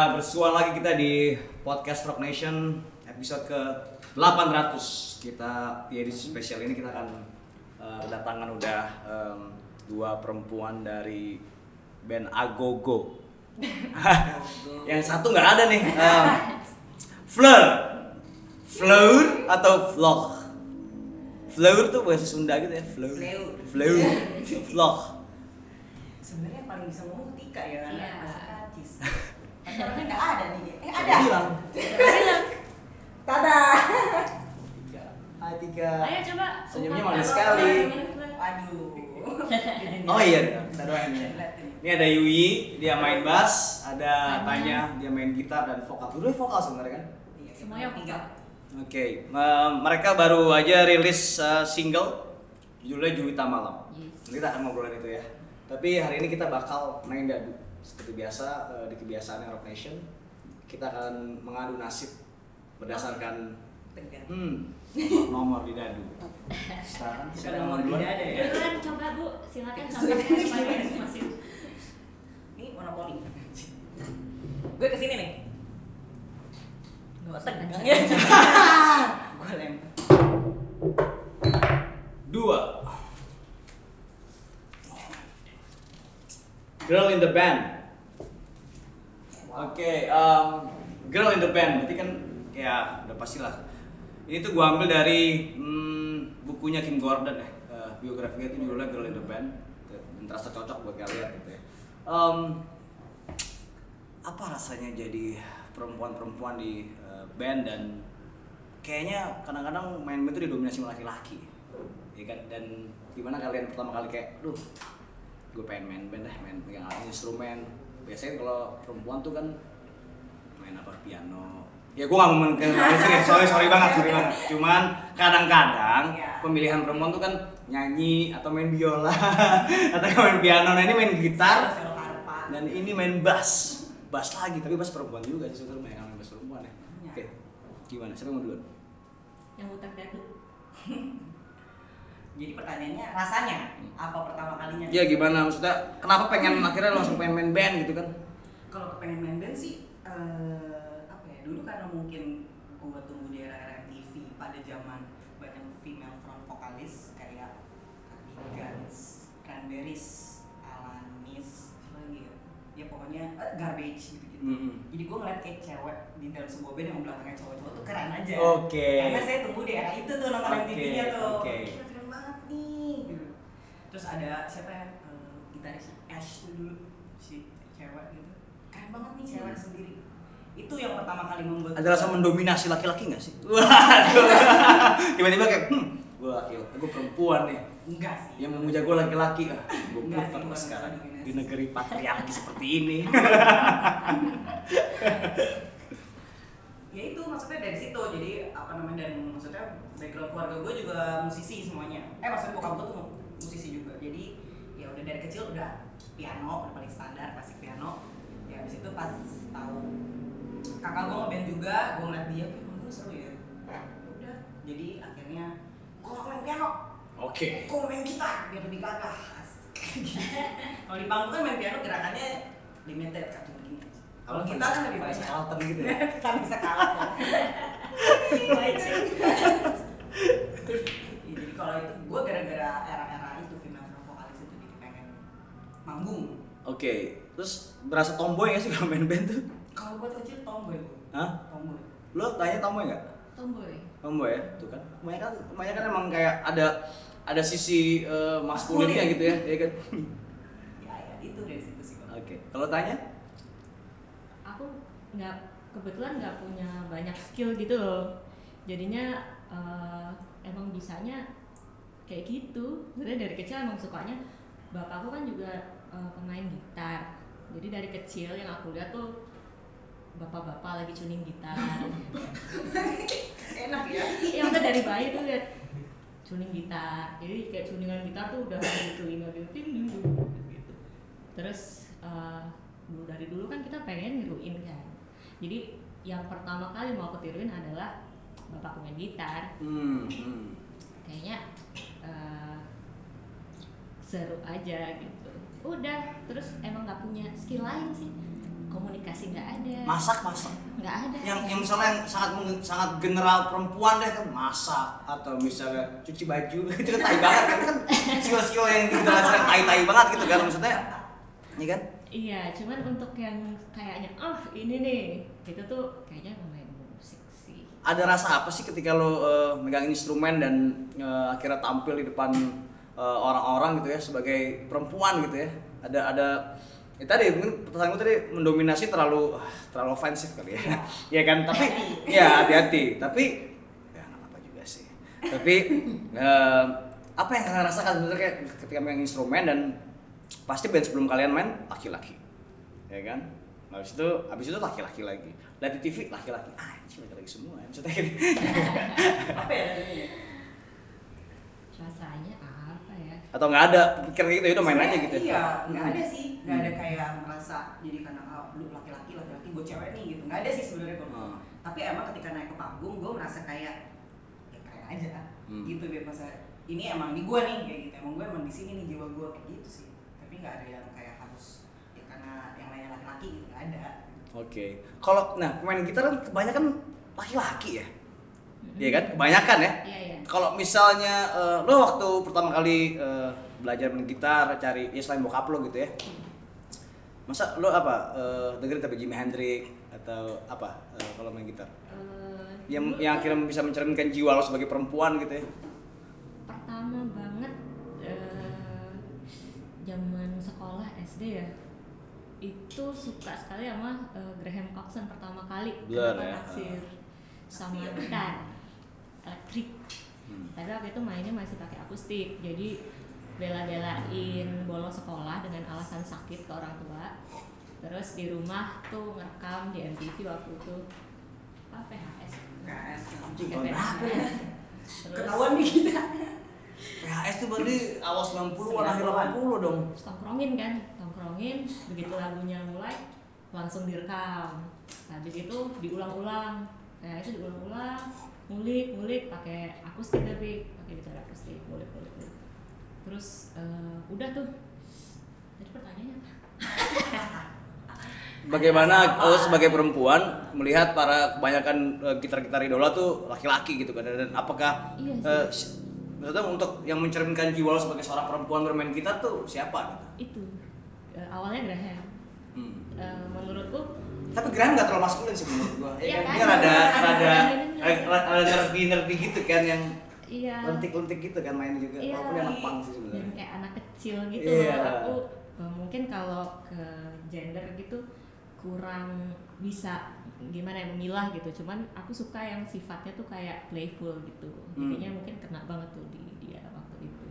Ya, bersua lagi kita di podcast Rock Nation episode ke 800. Kita di edisi spesial ini kita akan eh, kedatangan udah em, dua perempuan dari band Agogo. Yang satu nggak ada nih. Em, Fleur. Fleur atau vlog? Fleur tuh bahasa Sunda gitu ya, Fleur. Fleur. Vlog. Sebenarnya paling bisa ngomong Tika ya karena Iya. bahasa Prancis. Tapi orangnya nggak ada nih. Eh ada. bilang? Bilang, Tada. Tiga. Hai Tiga. Ayo coba. Senyumnya manis sekali. yang- Waduh. Oh iya, kita doain ya. Ini. Ada Yui, dia main bass, ada Tanya. Dia main gitar dan vokal. Dulu vokal sebenarnya kan? Iya, Semuanya tiga. Oke, eh, mereka baru aja rilis eh, single judulnya Juwita Malam. Yes. Nanti Kita akan ngobrolin itu ya. Tapi hari ini kita bakal main dadu. Seperti biasa eh, di kebiasaan Rock Nation, kita akan mengadu nasib berdasarkan hmm, nomor di dadu. Sekarang Kita nomor di dada ya. Duluan coba bu, silakan supaya masih. Ini monopoli. Gue ke sini nih. Gue tegang ya. Gue lempar. Dua. Girl in the band. Oke, um, girl in the band. Berarti kan ya udah pastilah. Ini tuh gua ambil dari hmm, bukunya Kim Gordon ya. Eh, biografinya itu judulnya Girl in the Band. Dan terasa cocok buat kalian gitu ya. Um, apa rasanya jadi perempuan-perempuan di eh, band dan kayaknya kadang-kadang main band itu didominasi laki-laki ya kan dan gimana kalian pertama kali kayak duh gue pengen main band deh main pegang alat instrumen. Biasanya kalau perempuan tuh kan main apa piano. Ya gue gak mau main serius sorry sorry banget sorry banget. Cuman kadang-kadang Iya. pemilihan perempuan tuh kan nyanyi atau main biola atau main piano. Nah ini main gitar dan ini main bass. Bass lagi tapi bass perempuan juga sih sebetulnya banyak yang main bass perempuan ya. Iya. oke gimana? Siapa yang mau duluan? Yang muter dadu. Jadi pertanyaannya rasanya apa pertama kalinya? ya gimana maksudnya kenapa pengen akhirnya langsung pengen main band gitu kan Kalau kepengen main band sih eh, apa ya? Dulu karena mungkin gua tumbuh di era MTV pada zaman banyak female front vokalis kayak Cardigans, Cranberries, Alanis, siapa lagi ya? Ya pokoknya eh, garbage gitu-gitu. Mm-mm. Jadi gue ngeliat kayak cewek di dalam sebuah band yang belakangnya cowok-cowok tuh keren aja. Oke. Karena saya tumbuh di era itu tuh nonton Oke, MTV-nya tuh. oke. Gila, keren banget nih. Gitu. Terus ada siapa ya? eh, gitaris Ash tuh dulu si cewek gitu. Keren banget nih cewek sendiri. Itu yang pertama kali membuat ada rasa mendominasi laki-laki nggak sih? Waduh. Tiba-tiba kayak hmm gue laki gue perempuan nih. Enggak sih. yang memuja gue laki-laki. Ah gue putar bukan sekarang di negeri patriarki seperti ini. Ya itu maksudnya dari situ. Jadi apa namanya dan maksudnya background keluarga gue juga musisi semuanya. Eh maksudnya bokap gue tuh musisi juga. Jadi ya udah dari kecil udah piano udah paling standar klasik piano. Ya habis itu pas tahu kakak gue ngeband juga gue ngeliat dia kayak manggung seru ya. Ya udah jadi akhirnya gue gak main piano. Oke. Gue main gitar biar lebih gagah. Kalau di panggung kan main piano gerakannya limited satu begini kalau gitar kan lebih banyak. Carlton gitu ya? Kan bisa kalah. Ya, jadi kalau itu gue gara-gara era-era manggung oke terus berasa tomboy nggak sih kalau main band tuh kalau gue kecil tomboy gue Hah? tomboy lo tanya tomboy nggak Tomboy. tomboy ya tuh kan kebanyakan kebanyakan emang kayak ada ada sisi eh, maskulinnya Maskulin. gitu ya ya kan ya ya itu dari situ sih oke kalau tanya Aku nggak kebetulan nggak punya banyak skill gitu loh. Jadinya eh, emang bisanya kayak gitu. Sebenarnya dari kecil emang sukanya. Bapakku kan juga eh, pemain gitar. Jadi dari kecil yang aku lihat tuh bapak-bapak lagi tuning gitar. enak ya Iya, maksudnya dari bayi tuh lihat tuning gitar. Jadi kayak tuningan gitar tuh udah di telinga gitu, ting gitu. Terus eh, dulu dari dulu kan kita pengen niruin kan. Jadi yang pertama kali mau aku tiruin adalah bapak main gitar. hmm, hmm. Kayaknya eh, seru aja gitu. Udah, terus emang nggak punya skill lain sih. komunikasi nggak ada. Masak masak. Nggak ada. Yang yang misalnya yang sangat sangat general perempuan deh kan masak. Atau misalnya cuci baju. Itu kan tai banget kan? Kan skill-skill yang kita sering tai-tai banget gitu kan maksudnya. Ini kan? Iya cuman untuk yang kayaknya oh ini nih. Itu tuh kayaknya pemain musik sih. Ada rasa apa sih ketika lo eh, megang instrumen dan eh, akhirnya tampil di depan eh, orang-orang gitu ya sebagai perempuan gitu ya. Ada ada ya tadi mungkin pertanyaan gue tadi mendominasi terlalu ah, terlalu ofensif kali ya. Ya kan? Tapi ya hati-hati. Tapi ya nggak apa juga sih. Tapi eh, apa yang kalian rasakan sebenarnya ketika megang instrumen dan pasti band sebelum kalian main laki-laki? Ya kan? Habis itu habis itu laki-laki lagi. Lihat di TV laki-laki. Ah laki-laki semua ya maksudnya. Gitu apa ya ini rasanya ya atau nggak ada? Pikiran gitu ya udah main aja gitu iya nggak ada sih. Nggak ada Hmm. kayak merasa jadi karena ah, lu laki-laki laki-laki gue cewek nih gitu. Nggak ada sih sebenarnya kok Hmm. tapi emang ketika naik ke panggung gue merasa kayak ya keren aja Hmm. gitu deh masa ini emang di gue nih kayak gitu. Emang gue emang di sini nih jiwa gue kayak gitu sih. Tapi nggak ada yang kayak harus ya karena yang lainnya laki-laki gitu nggak ada. Oke. Kalau nah pemain gitar kan kebanyakan laki-laki ya Iya kan? Kebanyakan ya? Iya iya. Kalau misalnya eh, lo waktu pertama kali eh, belajar main gitar cari ya selain bokap lo gitu ya. Masa lo apa eh, dengerin tapi Jimi Hendrix atau apa eh, kalau main gitar? Eh, yang yang akhirnya bisa mencerminkan jiwa lo sebagai perempuan gitu ya? Pertama banget eh, zaman sekolah SD ya itu suka sekali sama eh, Graham Coxon pertama kali. Blur ya? naksir sama gitar elektrik. Hmm. tapi waktu itu mainnya masih pakai akustik. Jadi bela-belain bolos sekolah dengan alasan sakit ke orang tua. Terus di rumah tuh ngerekam di MTV waktu itu. Apa Pakai tahun VHS. berapa ya? Terus- ketahuan nih kita. PHS tuh berarti awal 90-an akhir 80 dong. Tongkrongin kan tongkrongin begitu lagunya mulai langsung direkam. Habis itu diulang-ulang. Nah itu diulang-ulang ngulik ngulik pakai akustik tapi pakai gitar akustik ngulik ngulik ngulik terus eh, udah tuh tadi pertanyaannya apa Bagaimana lo sebagai perempuan melihat para kebanyakan eh, gitar-gitar idola tuh laki-laki gitu kan dan apakah Iya sih. si- maksudnya untuk yang mencerminkan jiwa lo sebagai seorang perempuan bermain gitar tuh siapa gitu? itu Eh, awalnya Graham Hmm. Eh, menurutku Tapi Graham gak terlalu maskulin sih menurut gua. Iya Ya, kan? Dia rada Ada- rada ada- rada rada nerdy-nerdy gitu kan yang iya lentik-lentik gitu kan mainnya juga. Iya. Walaupun dia anak pang sih dan sebenarnya. kayak anak kecil gitu Iya. aku eh, mungkin kalau ke gender gitu kurang bisa gimana ya memilah gitu cuman aku suka yang sifatnya tuh kayak playful gitu Hmm. jadinya mungkin kena banget tuh di dia waktu itu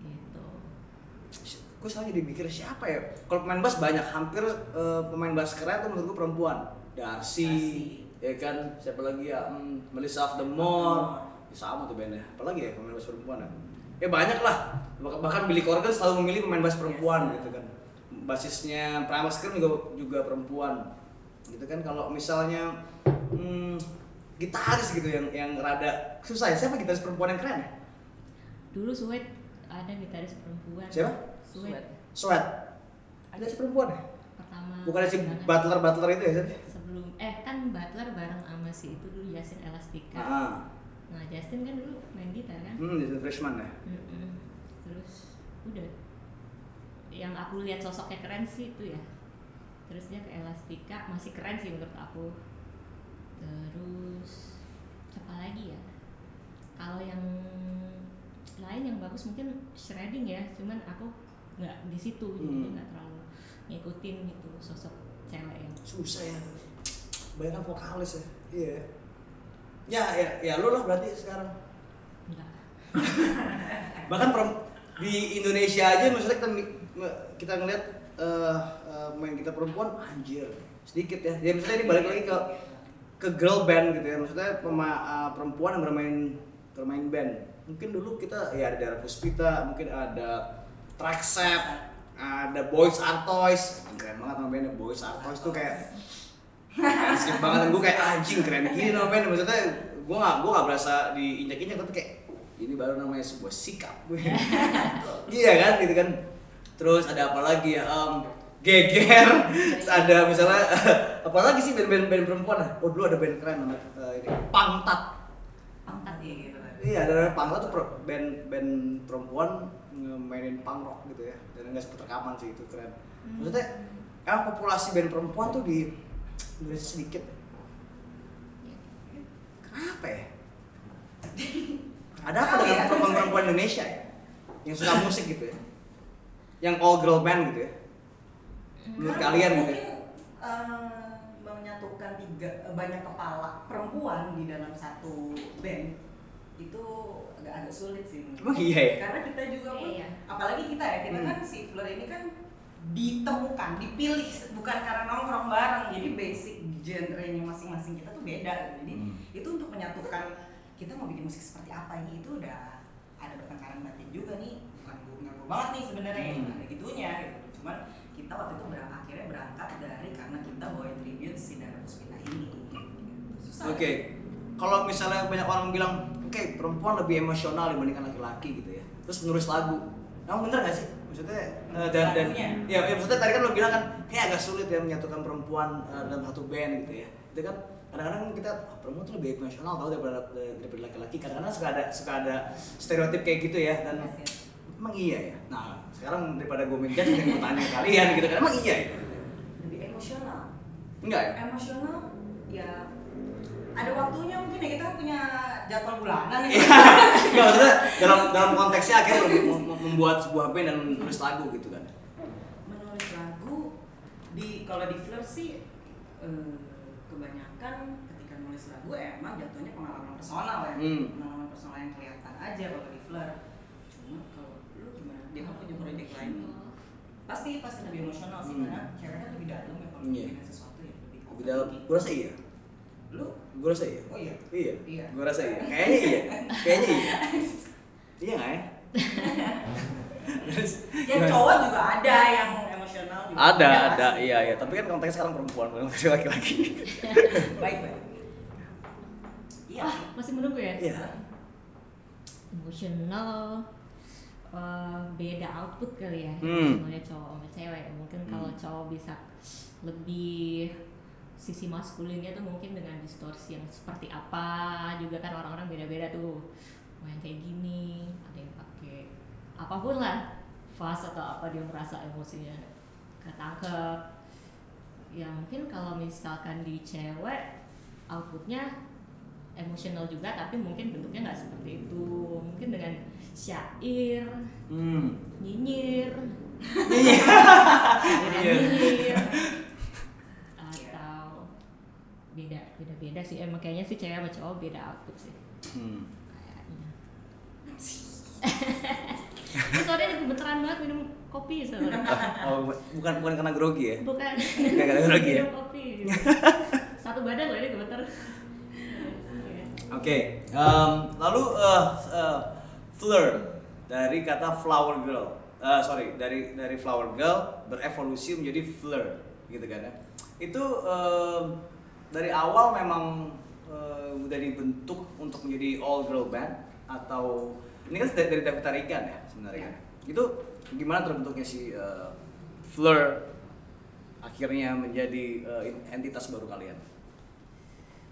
gitu Gue selalu jadi mikir siapa ya? Kalau pemain bass banyak, hampir eh, pemain bass keren tuh menurut gue perempuan. Darcy, Darcy. ya kan? Siapa lagi ya? Hmm, Melissa of the Moor. Ya, sama tuh bandnya. Apalagi ya pemain bass perempuan ya? Ya banyak lah. Bah- Bahkan Billy Corgan selalu memilih pemain bass perempuan gitu kan. Basisnya Primal Scream juga juga perempuan. Gitu kan kalau misalnya hmm, gitaris gitu yang yang rada susah ya siapa gitaris perempuan yang keren ya? dulu Sweat ada gitaris perempuan Siapa? Sweat Sweat. Ada si perempuan ya? pertama Bukan si banget. butler butler itu ya? Sebelum eh kan Butler bareng sama si itu dulu Justin Elastica Ah, nah Justin kan dulu main gitar kan hmm, Jason freshman ya. Mm-mm. terus udah yang aku lihat sosoknya keren sih itu ya terus dia ke Elastica masih keren sih menurut aku terus apa lagi ya kalau yang lain yang bagus mungkin shredding ya cuman aku nggak di situ jadi Hmm. nggak terlalu ngikutin gitu sosok cewek yang Susah ya. Banyak kan vokalis ya. Iya. Ya, ya, ya lu lah berarti sekarang. enggak Bahkan di Indonesia aja maksudnya kita kita ngeliat eh, main gitar perempuan anjir sedikit ya. Ya misalnya ini balik lagi ke ke girl band gitu ya. Maksudnya pema- eh, perempuan yang bermain bermain band. Mungkin dulu kita ya ada Dara Puspita, mungkin ada Trackset, ada Boys Are Toys. Keren banget nama bandnya Boys Are Toys tuh kayak asik banget. Gue kayak anjing keren gini nama band maksudnya gue gak gue gak berasa diinjak-injak tapi kayak ini baru namanya sebuah sikap. Gue iya kan gitu kan. Terus ada apa lagi ya? Em, geger. Ada misalnya apa lagi sih band-band band perempuan? Ah? oh dulu ada band keren namanya eh, ini. Pangtat. Pangkat ya gitu iya ada Pangtat tuh band band perempuan mainin punk rock gitu ya. Dan nggak sempet rekaman sih itu keren. Maksudnya emang populasi band perempuan tuh di Indonesia sedikit? Kenapa ya? Ada apa dengan ya. perempuan-perempuan Indonesia ya? Yang suka musik gitu ya? Yang all girl band gitu ya? Menurut Karena kalian gitu mungkin ya? eh, menyatukan tiga eh, banyak kepala perempuan di dalam satu band itu agak agak sulit sih Emang aku. iya ya? karena kita juga pun Iya. apalagi kita ya kita Hmm. kan si Fleur ini kan ditemukan dipilih bukan karena nongkrong bareng jadi basic genre-nya masing-masing kita tuh beda gitu. jadi Hmm. itu untuk menyatukan kita mau bikin musik seperti apa ini itu udah ada pertengkaran batin juga nih bukan gue ngaku banget nih sebenarnya Hmm. ada gitunya gitu cuman kita waktu itu berang, akhirnya berangkat dari karena kita bawain tribute si Dara Puspita ini gitu. susah Oke, kalau misalnya banyak orang bilang, oke perempuan lebih emosional dibandingkan laki-laki gitu ya, terus menulis lagu, emang bener gak sih? Maksudnya eh, dan dan ya, ya maksudnya tadi kan lo bilang kan kayak agak sulit ya menyatukan perempuan eh, dalam satu band gitu ya, itu kan kadang-kadang kita "Ah, perempuan tuh lebih emosional tau daripada daripada laki-laki, kadang-kadang suka ada suka ada stereotip kayak gitu ya dan Yes, yes. emang iya ya. Nah sekarang daripada gue minta dengan pertanyaan kalian gitu kan, emang iya ya? lebih emosional Enggak ya? emosional ya ada waktunya mungkin ya kita kan punya jadwal bulanan ya nggak maksudnya dalam dalam konteksnya akhirnya lebih mem- mem- membuat sebuah band dan menulis lagu gitu kan. menulis lagu di kalau di Fleur sih eh, kebanyakan ketika nulis lagu emang jatuhnya pengalaman personal ya. Hmm. pengalaman personal yang kelihatan aja kalau di Fleur cuma kalau lu gimana? Dia kan punya proyek lain. Pasti pasti lebih emosional sih Hmm. karena cewek kan lebih dalam ya kalau bikin sesuatu ya lebih Lebih dalam, gue rasa iya. Lu Gue rasa iya. oh iya Iya. Iya. Gue rasa iya. Kayaknya iya. Kayaknya iya. Iya nggak ya? Terus, yang cowok juga ada yang emosional juga Ada, Ya, ada, pasti. iya, iya. Tapi kan konteksnya sekarang perempuan, bukan laki-laki. baik baik iya Wah, masih menunggu ya? Iya. Emosional eh, beda output kali ya. Hmm. Sebenarnya cowok sama cewek. Mungkin kalau cowok bisa lebih sisi maskulinnya tuh mungkin dengan distorsi yang seperti apa juga kan orang-orang beda-beda tuh. Mau yang kayak gini ada yang pakai apa pun lah fase atau apa dia merasa emosinya ketangkep ya mungkin kalau misalkan di cewek outputnya emosional juga tapi mungkin bentuknya nggak seperti itu. Mungkin dengan syair Hmm. nyinyir. Nyinyir atau beda sih emang kayaknya sih cewek sama cowok beda output sih Hmm. kayaknya Ini soalnya gemeteran banget minum kopi soalnya Oh, bukan bukan karena grogi ya? bukan karena grogi ya? minum kopi gitu. satu badan loh ini gemeter Oke, em, lalu eh, eh, Fleur dari kata flower girl, Eh, sorry dari dari flower girl berevolusi menjadi Fleur, gitu kan ya? Itu em, dari awal memang eh, udah dibentuk untuk menjadi all girl band atau ini kan dari, dari Tarikan ya sebenarnya kan? Itu gimana terbentuknya si eh, Fleur akhirnya menjadi eh, entitas baru kalian?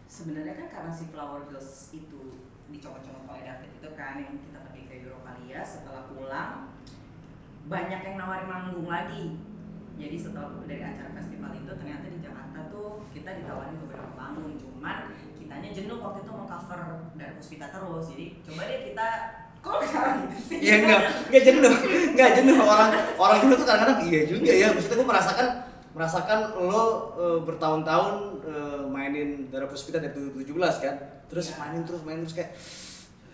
sebenarnya kan karena si Flower Girls itu dicopot-copot oleh David itu kan yang kita pergi ke Europalia setelah pulang banyak yang nawarin manggung lagi jadi setelah dari acara festival itu ternyata di Jakarta tuh kita ditawarin beberapa panggung cuman kitanya jenuh waktu itu mau cover dari Puspita terus jadi coba deh kita kok gitu sih Iya enggak, enggak jenuh, enggak jenuh orang orang jenuh tuh kadang-kadang iya juga ya. Maksudnya gue merasakan merasakan lo eh, bertahun-tahun eh, mainin Dara Puspita dari 2017 kan, terus Iya. mainin terus mainin terus kayak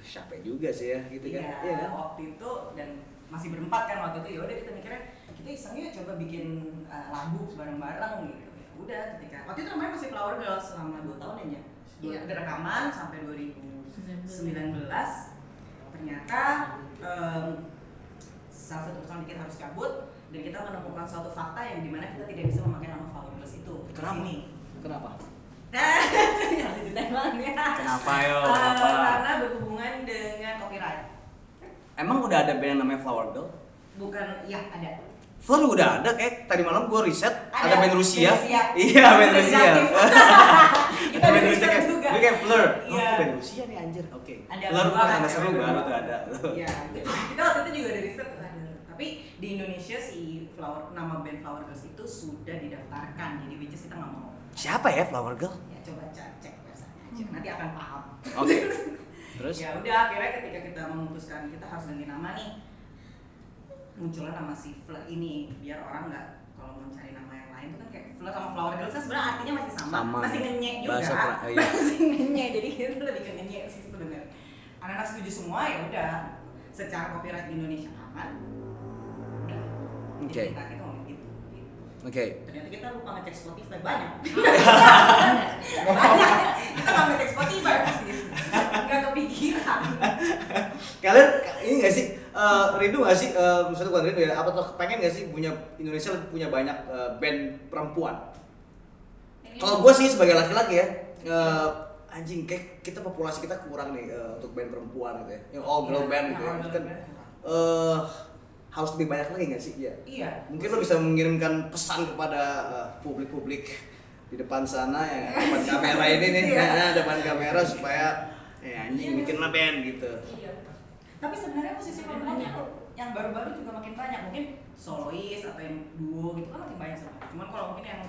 capek juga sih ya gitu kan. Iya, Iya kan? waktu itu dan masih berempat kan waktu itu ya udah kita mikirnya kita isengnya coba bikin uh, lagu bareng-bareng gitu. Ya udah ketika waktu itu namanya masih Flower Girls selama 2 tahun aja. Dua, Iya. rekaman sampai 2019 ternyata em, salah satu personal kita harus cabut dan kita menemukan suatu fakta yang di mana kita tidak bisa memakai nama Flower Girls itu di Kenapa? sini. Kenapa? Nah, ya. Kenapa yo? Eh, Kenapa? karena berhubungan dengan copyright. Emang udah ada band namanya Flower Girl? Bukan, ya ada. Fleur udah ada kayak tadi malam gue riset ada, Ada, band Rusia. Iya band Rusia. Kita band Rusia kayak, juga. gue kayak Fleur. Oh, Iya. band Rusia nih anjir. Oke. Dua bukan kan, ada seru baru tuh ada. Iya, kita waktu itu juga ada riset ada. Tapi di Indonesia si Flower nama band Flower Girls itu sudah didaftarkan. Jadi which is kita nggak mau. Siapa ya Flower Girl? Ya coba cek cek aja. Nanti akan paham. Oke. Terus? ya udah akhirnya ketika kita memutuskan kita harus ganti nama nih munculnya nama si Fleur ini biar orang nggak kalau mau cari nama yang lain tuh kan kayak Fleur sama Flower Girls kan sebenarnya artinya masih sama, Sama. masih ngenyek juga Bahasa pra- iya. masih ngenyek jadi kita lebih ke ngenyek sih sebenarnya anak-anak setuju semua ya udah secara copyright di Indonesia aman udah Oke. Jadi kita Oke. ternyata kita lupa ngecek Spotify banyak banyak kita nggak ngecek Spotify pasti nggak kepikiran Kalian ini gak sih eh, rindu gak sih eh, maksudnya bukan rindu ya apa tuh pengen gak sih punya Indonesia punya banyak eh, band perempuan? Kalau gue sih sebagai laki-laki ya eh, anjing kayak kita populasi kita kurang nih eh, untuk band perempuan gitu ya. Yang all girl Iya, band gitu ya. kan band. Harus lebih banyak lagi gak sih? Iya. iya Mungkin lo bisa mengirimkan pesan kepada eh, publik-publik di depan sana ya depan kamera ini nih Iya. ya, depan kamera supaya ya anjing bikinlah band gitu. Iya. Tapi sebenarnya posisi Banyak. itu yang baru-baru juga makin banyak. Mungkin solois atau yang duo gitu kan makin banyak sebenarnya. Cuman kalau mungkin yang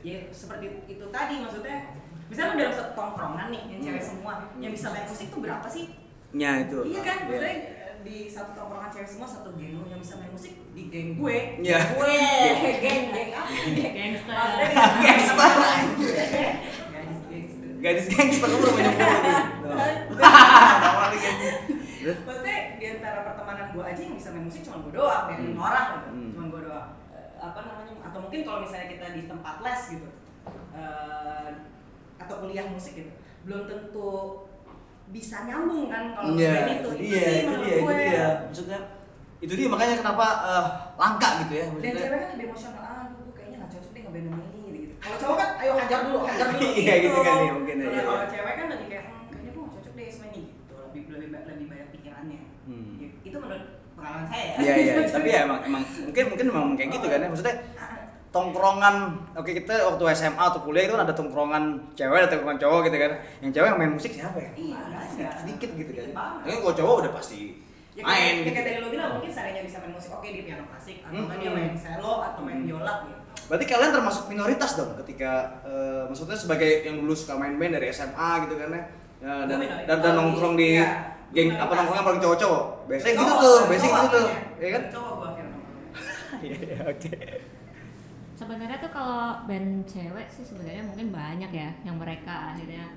ya seperti itu tadi maksudnya misalnya dalam satu tongkrongan nih yang cewek semua yang bisa main musik tuh berapa sih? Ya itu. Iya kan? Iya. Maksudnya eh, di satu tongkrongan cewek semua satu geng lu yang bisa main musik di geng gue. Iya. Gue geng geng apa? Gangster. Gangster. Gadis gangster. Gadis gangster lu banyak banget. Maksudnya di antara pertemanan gue aja yang bisa main musik cuma gue doang, dari lima orang gitu, Hmm. cuma gue doang. Eh, apa namanya? Atau mungkin kalau misalnya kita di tempat les gitu, eh, atau kuliah musik gitu, belum tentu bisa nyambung kan kalau Iya, band itu itu. dia, sih itu menurut itu gue. dia. Maksudnya itu dia makanya kenapa eh, langka gitu ya Dan maksudnya. cewek kan lebih emosional, ah gue kayaknya gak cocok deh ngeband sama ini gitu. Kalau cowok kan, ayo hajar dulu, hajar dulu Iya, gitu kan, iya, mungkin, Kalau iya, kalau iya. cewek kan lebih kayak, hmm, kayaknya gue gak cocok deh sama ini gitu. Lebih lebih lebih banyak pikirannya. Hmm. Gitu. Itu menurut pengalaman saya ya. Iya iya, tapi ya emang emang mungkin mungkin memang kayak gitu kan ya. Maksudnya tongkrongan oke kita waktu SMA atau kuliah itu kan ada tongkrongan cewek ada tongkrongan cowok gitu kan. Yang cewek yang main musik siapa ya? Iya, ada. sedikit, sedikit gitu kan. Tapi kalau cowok udah pasti Ya, main kayak, gitu. kayak tadi lo bilang mungkin seandainya bisa main musik oke di piano klasik atau Hmm, kan dia hmm. main cello atau main Hmm. biola gitu. Berarti kalian termasuk minoritas dong ketika eh, maksudnya sebagai yang dulu suka main band dari SMA gitu kan ya. Ya, Gue dan, dan, dan nongkrong di Iya, geng minoritas. apa nongkrongnya paling cowok-cowok. Biasanya gitu tuh, biasanya gitu tuh. Ya kan? Cowok gua akhirnya nongkrong. Iya, oke. Sebenarnya tuh kalau band cewek sih sebenarnya mungkin banyak ya yang mereka akhirnya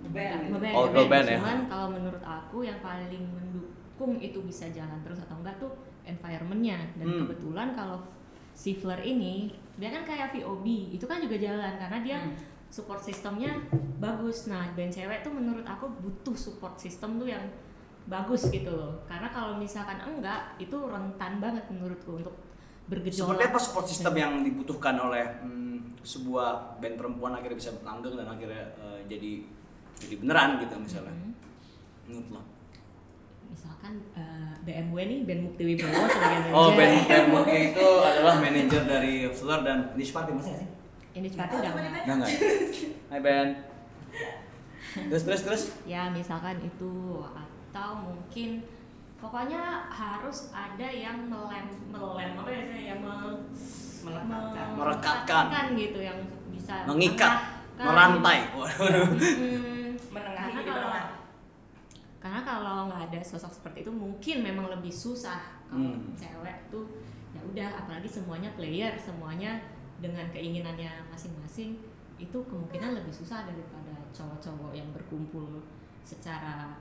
Ngeband gitu. ngeband, Oh, ngeband. ngeband ya. Cuman kalau menurut aku yang paling mendukung itu bisa jalan terus atau enggak tuh environmentnya dan Hmm. kebetulan kalau si Fleur ini dia kan kayak VOB itu kan juga jalan karena dia Hmm. support sistemnya bagus. Nah band cewek tuh menurut aku butuh support sistem tuh yang bagus gitu loh. Karena kalau misalkan enggak itu rentan banget menurutku untuk bergejolak. Seperti apa support system yang dibutuhkan oleh hmm, sebuah band perempuan akhirnya bisa langgeng dan akhirnya eh, jadi jadi beneran gitu misalnya. Menurut lo? misalkan eh, BMW nih band Mukti Wibowo sebagai manajer Oh, band band itu adalah manajer dari Fleur dan Niche Party masih nggak sih? ini sepatu udah nggak. Enggak enggak. Hai band. Terus terus terus. ya misalkan itu atau mungkin pokoknya harus ada yang melem melem apa ya saya yang me- Melekatkan. me- Merekatkan. melekatkan gitu yang bisa Mengikat, merantai. Waduh. Mm-mm. Menengahi karena kalau karena kalau nggak ada sosok seperti itu mungkin memang lebih susah kalau Hmm. cewek tuh ya udah apalagi semuanya player semuanya dengan keinginannya masing-masing itu kemungkinan lebih susah daripada cowok-cowok yang berkumpul secara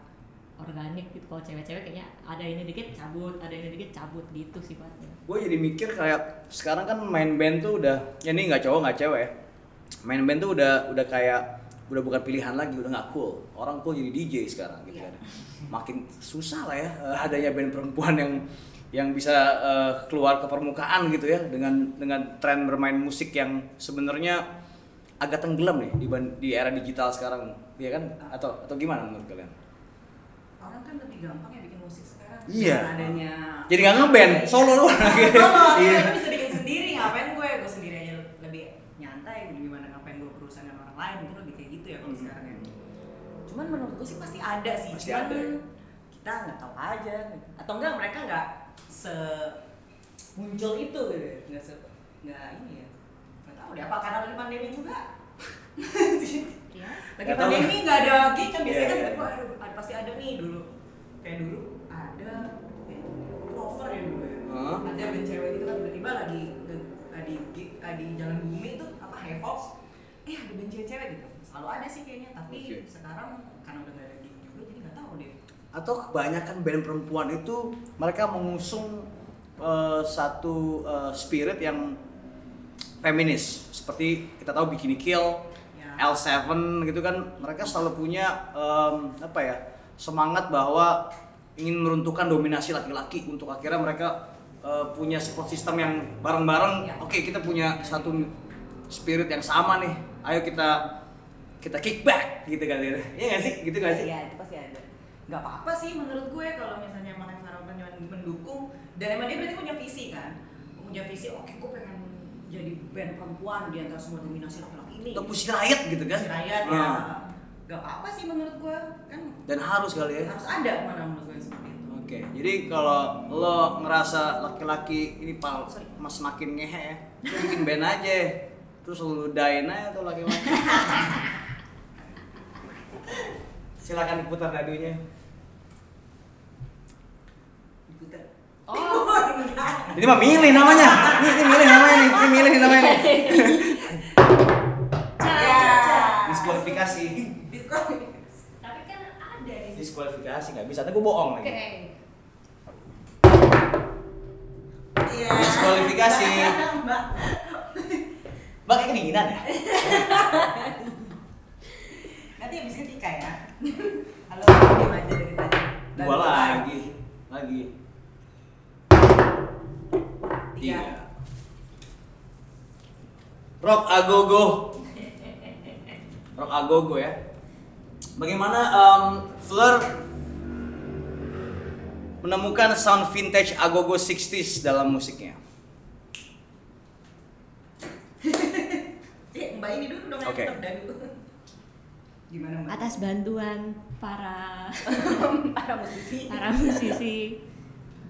organik gitu kalau cewek-cewek kayaknya ada ini dikit cabut ada ini dikit cabut gitu sifatnya Gue jadi mikir kayak sekarang kan main band tuh udah ya ini nggak cowok nggak cewek. ya. Main band tuh udah udah kayak udah bukan pilihan lagi, udah nggak cool. Orang cool jadi DJ sekarang gitu kan. Makin susah lah ya eh, adanya band perempuan yang yang bisa eh, keluar ke permukaan gitu ya dengan dengan tren bermain musik yang sebenarnya agak tenggelam nih di di era digital sekarang, ya kan? Atau atau gimana menurut kalian? orang kan lebih gampang ya bikin musik sekarang iya. adanya jadi nggak ngeband iya. solo loh. solo iya, iya bisa bikin sendiri ngapain gue? Gue sendiri aja lebih nyantai gimana ngapain gue berurusan dengan orang lain mungkin lebih kayak gitu ya kalau hmm. sekarang ya. Cuman menurut gue sih pasti ada sih pasti cuman ada. kita nggak tahu aja. Atau enggak mereka nggak se muncul itu gitu ya, nggak se nggak ini ya nggak tahu deh apa karena lagi pandemi juga? ya lagi tahu. pandemi nggak ada gig kan biasanya Iya, kan iya. tiba-tiba, aduh, ada- pasti ada nih dulu kayak dulu ada cover ya dulu ya Hah? ada band cewek gitu kan tiba-tiba lagi di gig di jalan bumi itu apa Havox eh ada band cewek-cewek gitu selalu ada sih kayaknya tapi Oke. sekarang karena udah gak ada gig juga jadi nggak tahu deh atau kebanyakan band perempuan itu mereka mengusung eh, satu eh, spirit yang feminis seperti kita tahu Bikini Kill. L7 gitu kan mereka selalu punya em, apa ya semangat bahwa ingin meruntuhkan dominasi laki-laki untuk akhirnya mereka eh, punya support system yang bareng-bareng Ya. oke kita punya satu spirit yang sama nih ayo kita kita kick back gitu kan ya nggak sih gitu nggak sih Iya, itu pasti ada. Gak apa-apa sih menurut gue kalau misalnya emang Farah mendukung dan emang dia berarti punya visi kan. Punya visi, oke gue pengen jadi band perempuan di antara semua dominasi laki-laki ini. atau Pussy Riot gitu kan Pussy Riot ya. Nah, Gak apa-apa sih menurut gue kan dan harus kali ya harus ada mana menurut gue yang seperti itu. Oke, jadi kalau lo ngerasa laki-laki ini pal mas semakin ngehe ya, lo bikin band aja, terus lo ludahin aja tuh laki-laki. Silakan putar dadunya. Diputer. Oh. Ini mah milih namanya. Ini, ini milih namanya nih. Ini milih namanya nih. Ya. Diskualifikasi. Diskualifikasi. tapi kan ada Diskualifikasi nggak bisa. Nanti gue bohong oke nih. Iya. Diskualifikasi. Mbak. Mbak kayak kedinginan ya? Nanti habis ketika ya. Halo, diam aja dari tadi. Dua lagi. Lagi. Tiga. Iya. Rock Agogo. Rock Agogo ya. Bagaimana um, Fleur menemukan sound vintage Agogo 60s dalam musiknya? Eh, Mbak ini dulu dong dadu. Gimana Mbak? atas bantuan para para musisi. para musisi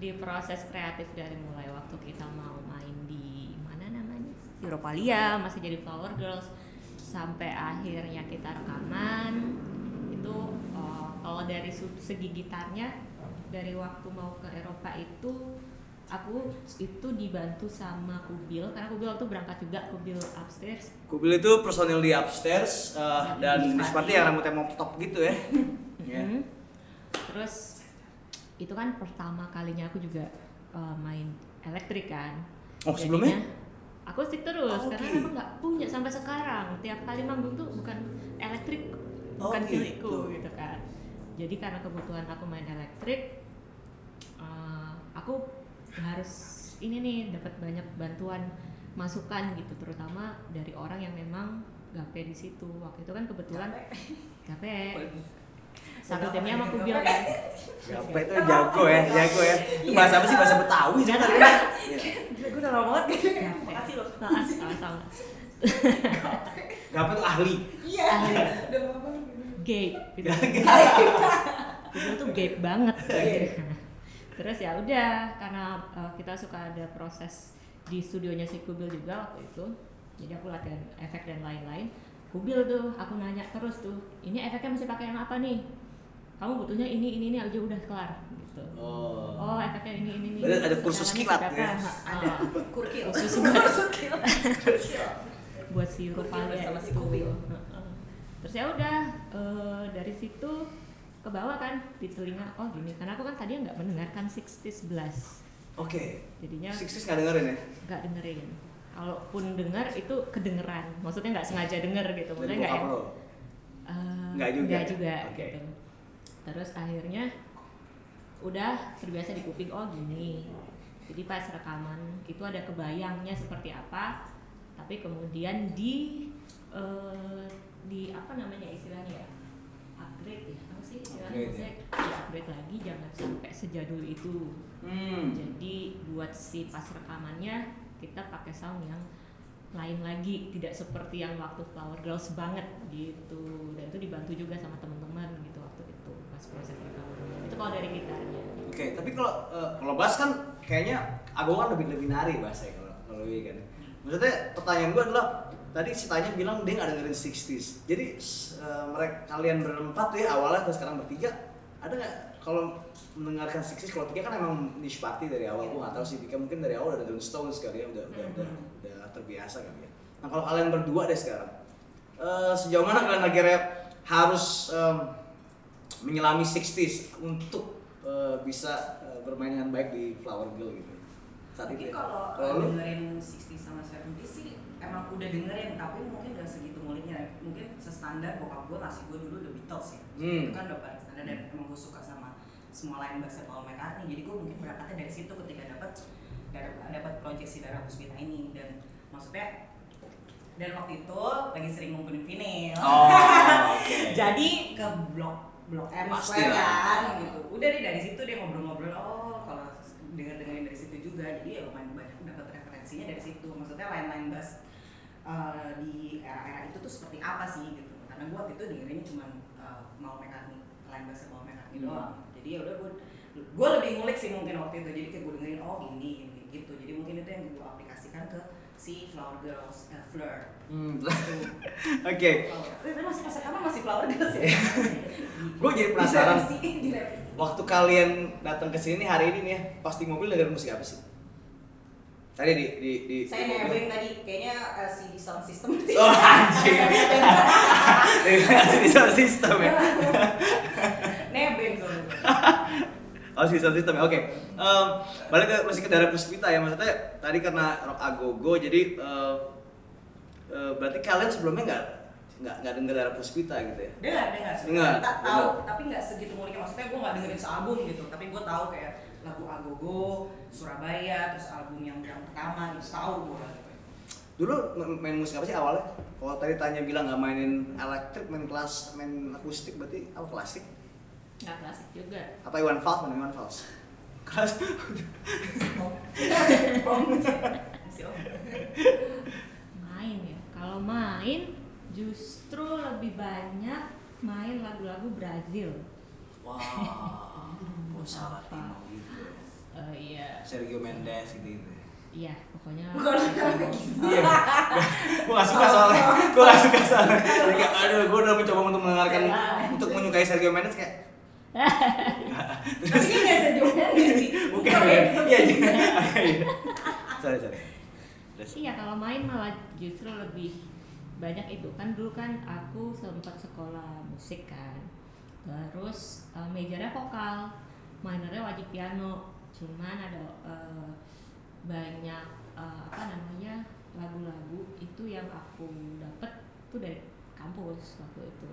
di proses kreatif dari mulai waktu kita mau main di mana namanya Europalia masih jadi Flower Girls sampai akhirnya kita rekaman itu eh, kalau dari segi gitarnya dari waktu mau ke Eropa itu aku itu dibantu sama Kubil karena Kubil waktu berangkat juga Kubil upstairs Kubil itu personil di upstairs uh, dan seperti yang rambutnya mop top gitu ya. Ya. Mhm. Terus itu kan pertama kalinya aku juga uh, main elektrik kan. Oh, sebelumnya? Jadinya akustik terus Oh, karena gitu. memang nggak punya sampai sekarang. Tiap kali manggung tuh bukan elektrik, Oh, bukan gitu. milikku gitu kan. Jadi karena kebutuhan aku main elektrik, uh, aku harus ini nih dapat banyak bantuan masukan gitu terutama dari orang yang memang gape di situ waktu itu kan kebetulan gape satu timnya sama Kubil kan Apa itu jago ya, jago ya. Itu bahasa apa sih? Bahasa Betawi. Iya. Gila, gue udah lama banget. Makasih loh. Sama-sama Gapa itu ahli. Iya. Udah lama banget. gape. Kubil tuh gape banget terus ya udah karena uh, kita suka ada proses di studionya si Kubil juga waktu itu jadi aku latihan efek dan lain-lain Kubil tuh aku nanya terus tuh ini efeknya mesti pakai yang apa nih kamu butuhnya ini ini ini aja udah kelar gitu Oh. oh efeknya ini ini ini ada kursus kilat ya? Ada kurkil. Kursus Kurkil. buat si Rupalia bersama si itu. Kubil. Heeh. Terus ya udah eh, dari situ ke bawah kan di telinga oh gini karena aku kan tadi nggak mendengarkan 60s blast Oke. jadinya Sixties nggak dengerin ya? nggak dengerin kalaupun dengar itu kedengeran. Maksudnya nggak sengaja denger gitu. Maksudnya nggak lo. eh, Nggak juga? juga Oke. gitu. Terus akhirnya udah terbiasa di kuping oh gini. Jadi pas rekaman itu ada kebayangnya seperti apa. Tapi kemudian di eh, di apa namanya istilahnya ya? Upgrade ya? Apa sih istilahnya? Upgrade, Maksudnya di upgrade lagi jangan sampai sejadul itu. Hmm. jadi buat si pas rekamannya kita pakai sound yang lain lagi tidak seperti yang waktu Flower Girls banget gitu dan itu dibantu juga sama teman-teman gitu waktu itu explosive recovery itu kalau dari gitarnya Oke, tapi kalau eh, kalau bass kan kayaknya Ago kan lebih lebih nari bahasa kalau kalau ini kan. Maksudnya pertanyaan gue adalah tadi si Tanya bilang dia nggak dengerin 60s. Jadi eh, mereka kalian berempat tuh ya awalnya terus sekarang bertiga ada nggak kalau mendengarkan 60s kalau tiga kan emang niche party dari awal gue nggak tahu sih Dika mungkin dari awal udah dengerin Stones kali ya udah udah udah, udah terbiasa kali ya. Nah kalau kalian berdua deh sekarang eh, sejauh mana kalian akhirnya harus em, menyelami 60s untuk eh, bisa eh, bermain dengan baik di Flower Girl gitu saat itu ya. kalau dengerin 60 sama 70 sih emang udah dengerin tapi mungkin gak segitu muliknya mungkin sestandar bokap gue ngasih gue dulu The Beatles ya Hmm. itu kan udah paling standar dan emang gue suka sama semua lain bassnya Paul McCartney. Jadi gue mungkin berangkatnya dari situ ketika dapat dapat project si Dara Puspita ini. Dan maksudnya dan waktu itu lagi sering ngumpulin vinil. Oh, oke. jadi ke blok blok M Square kan gitu. Udah deh dari situ dia ngobrol-ngobrol oh kalau denger dengerin dari situ juga. Jadi ya lumayan banyak dapat referensinya dari situ. Maksudnya lain-lain bass eh, di era-era itu tuh seperti apa sih gitu. Karena gua waktu itu dengerinnya cuma uh, mau McCartney lain bass mau McCartney Hmm. doang jadi ya udah gua gua lebih ngulik sih mungkin waktu itu jadi kayak gua dengerin oh gini gini gitu jadi mungkin itu yang gua aplikasikan ke si Flower Girls uh, Fleur Hmm. Oke, Flower. Eh, masih masa kamu masih Flower Girls ya gue jadi penasaran. Direvisi, direvisi. Waktu kalian datang ke sini hari ini nih ya, pasti mobil dengerin musik apa sih? Tadi di di di. saya nebeng tadi kayaknya eh, si sound system Oh anjing. Dari sound system ya. nebeng Oh sistem sistem ya. Oke. Em, balik ke musik ke Dara Puspita ya maksudnya tadi karena rock agogo jadi eh, eh, berarti kalian sebelumnya nggak nggak nggak denger Dara Puspita gitu ya? dengar dengar Dengar, kita tahu tapi nggak segitu muliknya maksudnya gue nggak dengerin sealbum gitu tapi gue tahu kayak lagu Agogo Surabaya terus album yang yang pertama gitu tahu gue gitu Dulu main musik apa sih awalnya? Kalau tadi tanya bilang nggak mainin elektrik, main kelas, main akustik berarti apa klasik? nggak klasik juga Apa Iwan Fals? Mana Iwan Fals? Kelas. main ya kalau main justru lebih banyak main lagu-lagu Brazil Wah, Bossa Latino Eh, iya. Sergio Mendes gitu. gitu. iya pokoknya gitu. Iya, gue gak suka soalnya, gue gak suka soalnya. Kayak, aduh, gue udah mencoba untuk mendengarkan, untuk menyukai Sergio Mendes kayak, tapi ini nggak sejauh sih. Bukan ya, iya, iya, iya. sorry sorry. Terus, Iya kalau main malah justru lebih banyak itu. Kan dulu kan aku sempat sekolah musik kan. Terus eh, majornya vokal. Minornya wajib piano cuman ada eh, banyak eh, apa namanya lagu-lagu itu yang aku dapet tuh dari kampus waktu itu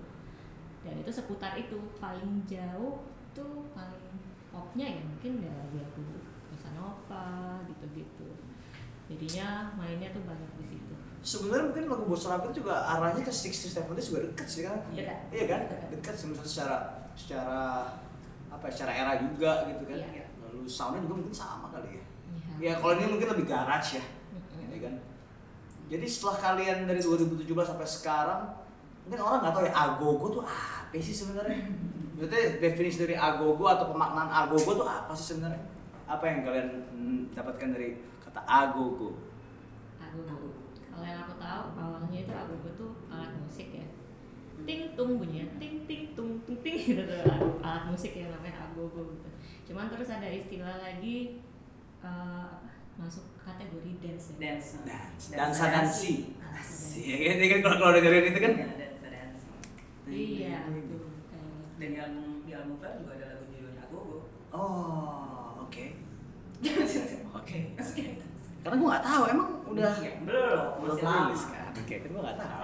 dan itu seputar itu paling jauh tuh paling popnya ya mungkin ya lagu-lagu bossa nova gitu-gitu jadinya mainnya tuh banyak di situ sebenarnya mungkin lagu Bossa Nova itu juga arahnya ke 60s 70s juga deket sih kan? Iya kan? Iya kan? Dekat. Dekat sebenarnya secara secara apa ya, secara era juga gitu kan. Iya. Soundnya juga mungkin sama kali ya. Iya. Ya kalau ini mungkin lebih garage ya. Mm-mm. ya kan? Jadi setelah kalian dari 2017 sampai sekarang, mungkin orang nggak tahu ya agogo tuh apa sih sebenarnya? Maksudnya definisi dari agogo atau pemaknaan agogo tuh apa sih sebenarnya? Apa yang kalian hmm, dapatkan dari kata agogo? agogo kalau yang aku tahu awalnya itu agogo tuh alat musik ya ting tung bunyinya ting ting tung tung ting gitu tuh alat, alat musik yang namanya agogo gitu cuman terus ada istilah lagi eh, apa masuk kategori dance ya dance Dance, dansa dansi. Dansa Iya kan, Ini kan kalau kalau dengerin itu kan. Iya, dansa dansi iya dan di album di album Flare juga ada lagu judulnya Agogo Oh, oke. Oke. Oke. Karena gue nggak tahu emang udah Iya, belum belum rilis kan. Oke, kan gue nggak tahu.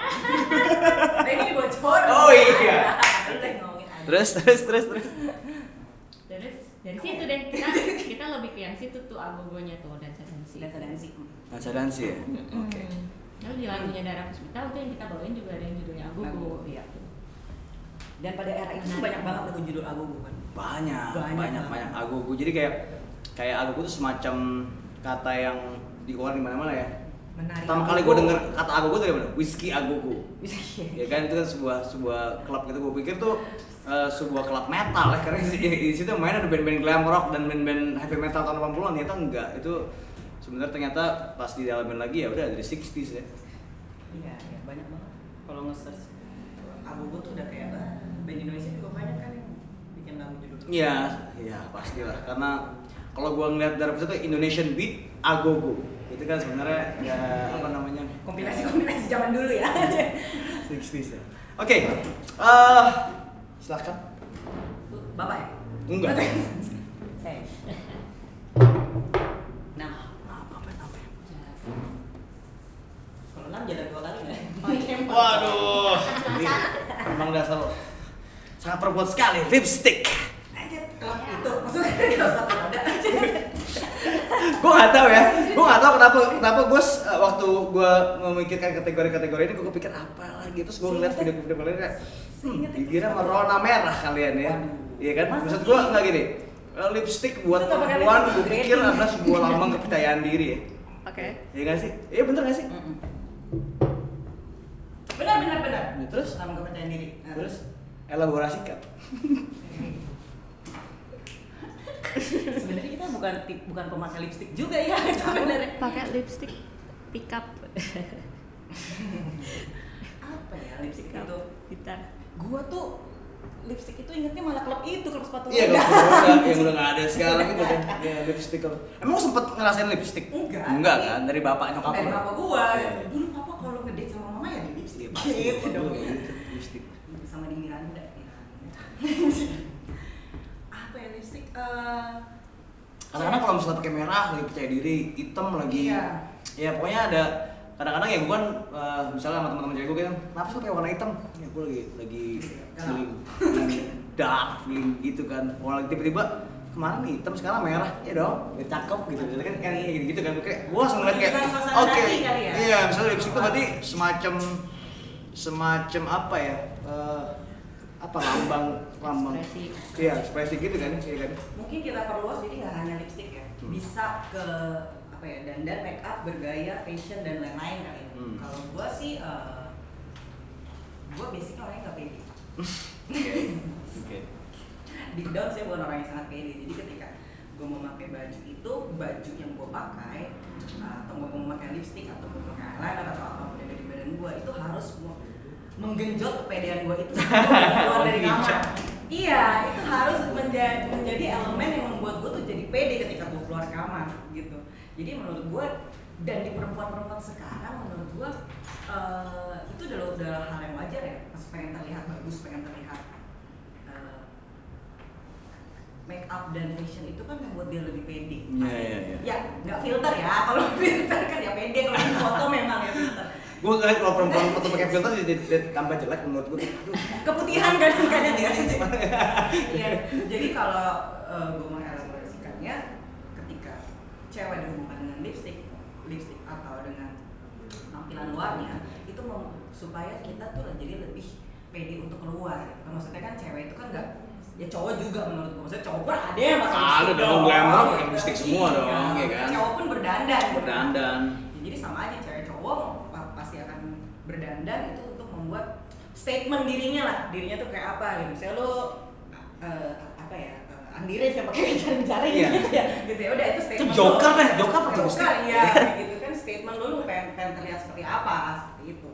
nah ini bocor Oh, iya. Terus terus terus terus. Dari situ deh kita kita lebih ke yang situ tuh agogonya tuh dansa dansi dansa dansi Dansa dansi ya. Mm-mm. Oke. Lalu di lagunya Dara Puspita itu yang kita bawain juga ada yang judulnya Agogo. Iya. dan pada era itu tuh banyak banget lagu judul Agogo kan Banyak, Banyak banyak, banyak, agogo. Jadi kayak kayak agogo itu semacam kata yang dikeluarin di mana-mana ya. menarik Pertama kali gue denger kata agogo dari mana? Whiskey agogo. bisa Ya kan itu kan sebuah sebuah klub gitu gue pikir tuh eh, sebuah klub metal. Ya karena di, di situ main ada band-band glam rock dan band-band heavy metal tahun 80-an ternyata enggak. Itu sebenarnya ternyata pas di dalamin lagi ya udah dari 60s ya. Iya, iya. Banyak banget. Kalau nge-search. Abu tuh udah kayak ah, band Indonesia juga banyak kan yang bikin lagu judul. Iya, iya pastilah. Karena kalau gua ngeliat dari itu Indonesian Beat Agogo. Itu kan sebenarnya ya apa namanya? Kompilasi-kompilasi zaman dulu ya. 60s ya. Oke, eh silakan. Bapak ya? Enggak. Saya. Enam. Apa apa apa? Kalau enam jalan dua kali nggak? Waduh, ini emang dasar lo sangat perempuan sekali lipstick. Kalau itu maksudnya kalau satu ada aja. Gue gak tahu ya, gue gak tahu kenapa kenapa gue waktu gue memikirkan kategori-kategori ini gue kepikir apa lagi terus gue ngeliat video-video kalian kayak hmm, dikira merona merah kalian ya, iya kan? Maksud gue nggak gini, eh, lipstick buat nggak perempuan gue pikir adalah sebuah lambang kepercayaan diri ya, Oke. iya gak sih? Iya bener gak sih? Benar benar benar. Ya, terus? sama kepercayaan diri. Nah, Terus elaborasikan. sebenarnya kita bukan tip- bukan pemakai lipstick juga ya sebenarnya. Pakai lipstick pick up. Apa ya lipstick itu? Gitar. Gua tuh lipstick itu ingetnya malah klub itu klub sepatu Iya udah yang udah nggak ada sekarang itu kan ya lipstick kalau emang sempet ngerasain lipstick Enggak. enggak kan dari bapak nyokap Dari bapak gua. Iya. Dulu papa kalau ngedate sama mama ya di lipstick. Iya, Gitu dong. Sama di Miranda. Ya lipstick? Eh, kadang-kadang kalau misalnya pakai merah lagi percaya diri hitam lagi Iya. ya pokoknya ada kadang-kadang ya gue kan eh, misalnya sama teman-teman cewek gue kan kenapa sih pakai warna hitam ya gue lagi lagi Galau. feeling dark feeling gitu kan Wah, tiba-tiba kemarin nih hitam sekarang merah ya dong ya cakep gitu Jadi kan kayak gitu, gitu kan kayak gue langsung ngeliat kayak oke ya? iya misalnya lipstick itu berarti semacam semacam apa ya eh, apa lambang Ekspresi. iya ekspresi gitu kan iya kan? Mungkin kita perluas jadi nggak hanya lipstick ya. Hmm. bisa ke apa ya dandan make up bergaya fashion dan lain-lain kali. Ya. Hmm. kalau gua sih eh, gua basicnya orangnya nggak pede. Oke. Oke deep down saya bukan orang yang sangat pede. Jadi ketika gua mau pakai baju itu baju yang gua pakai uh, atau gua mau pakai lipstick atau mau pakai eyeliner atau apa pun yang ada di badan gua itu harus menggenjot kepedean gua itu. Keluar dari kamar iya itu harus menjadi menjadi elemen yang membuat gua tuh jadi pede ketika gua keluar kamar gitu jadi menurut gua dan di perempuan-perempuan sekarang menurut gua eh, itu udah udah hal yang wajar ya pas pengen terlihat bagus pengen terlihat eh, make up dan fashion itu kan membuat dia lebih pede. Iya, Pasti. iya, iya. Ya, nggak filter ya. Kalau filter kan ya pede. Kalau di foto memang ya filter. Gue ngeliat kalau perempuan foto pakai filter jadi, tambah jelek menurut gue aduh Keputihan kadang-kadang ya. Iya. Jadi kalau gue mengelaborasikannya, ketika cewek dihubungkan dengan lipstick, lipstick atau dengan tampilan luarnya, itu supaya kita tuh jadi lebih pede untuk keluar. Gitu. Maksudnya kan cewek itu kan nggak ya cowok juga menurut gue maksudnya cowok pun ada yang pakai Ada lipstick dong, glamour pakai gitu. lipstick semua Iya. dong, ya kan? cowok pun berdandan berdandan Ya, jadi sama aja cewek cowok berdandan itu untuk membuat statement dirinya lah dirinya tuh kayak apa gitu. Misalnya lo eh, apa ya uh, Andi Rif yang pakai jari-jari Iya. gitu ya. Gitu ya udah itu statement Itu Joker lo. deh, Joker pakai Joker iya kayak gitu kan statement lo lu pengen, pengen terlihat seperti apa seperti itu.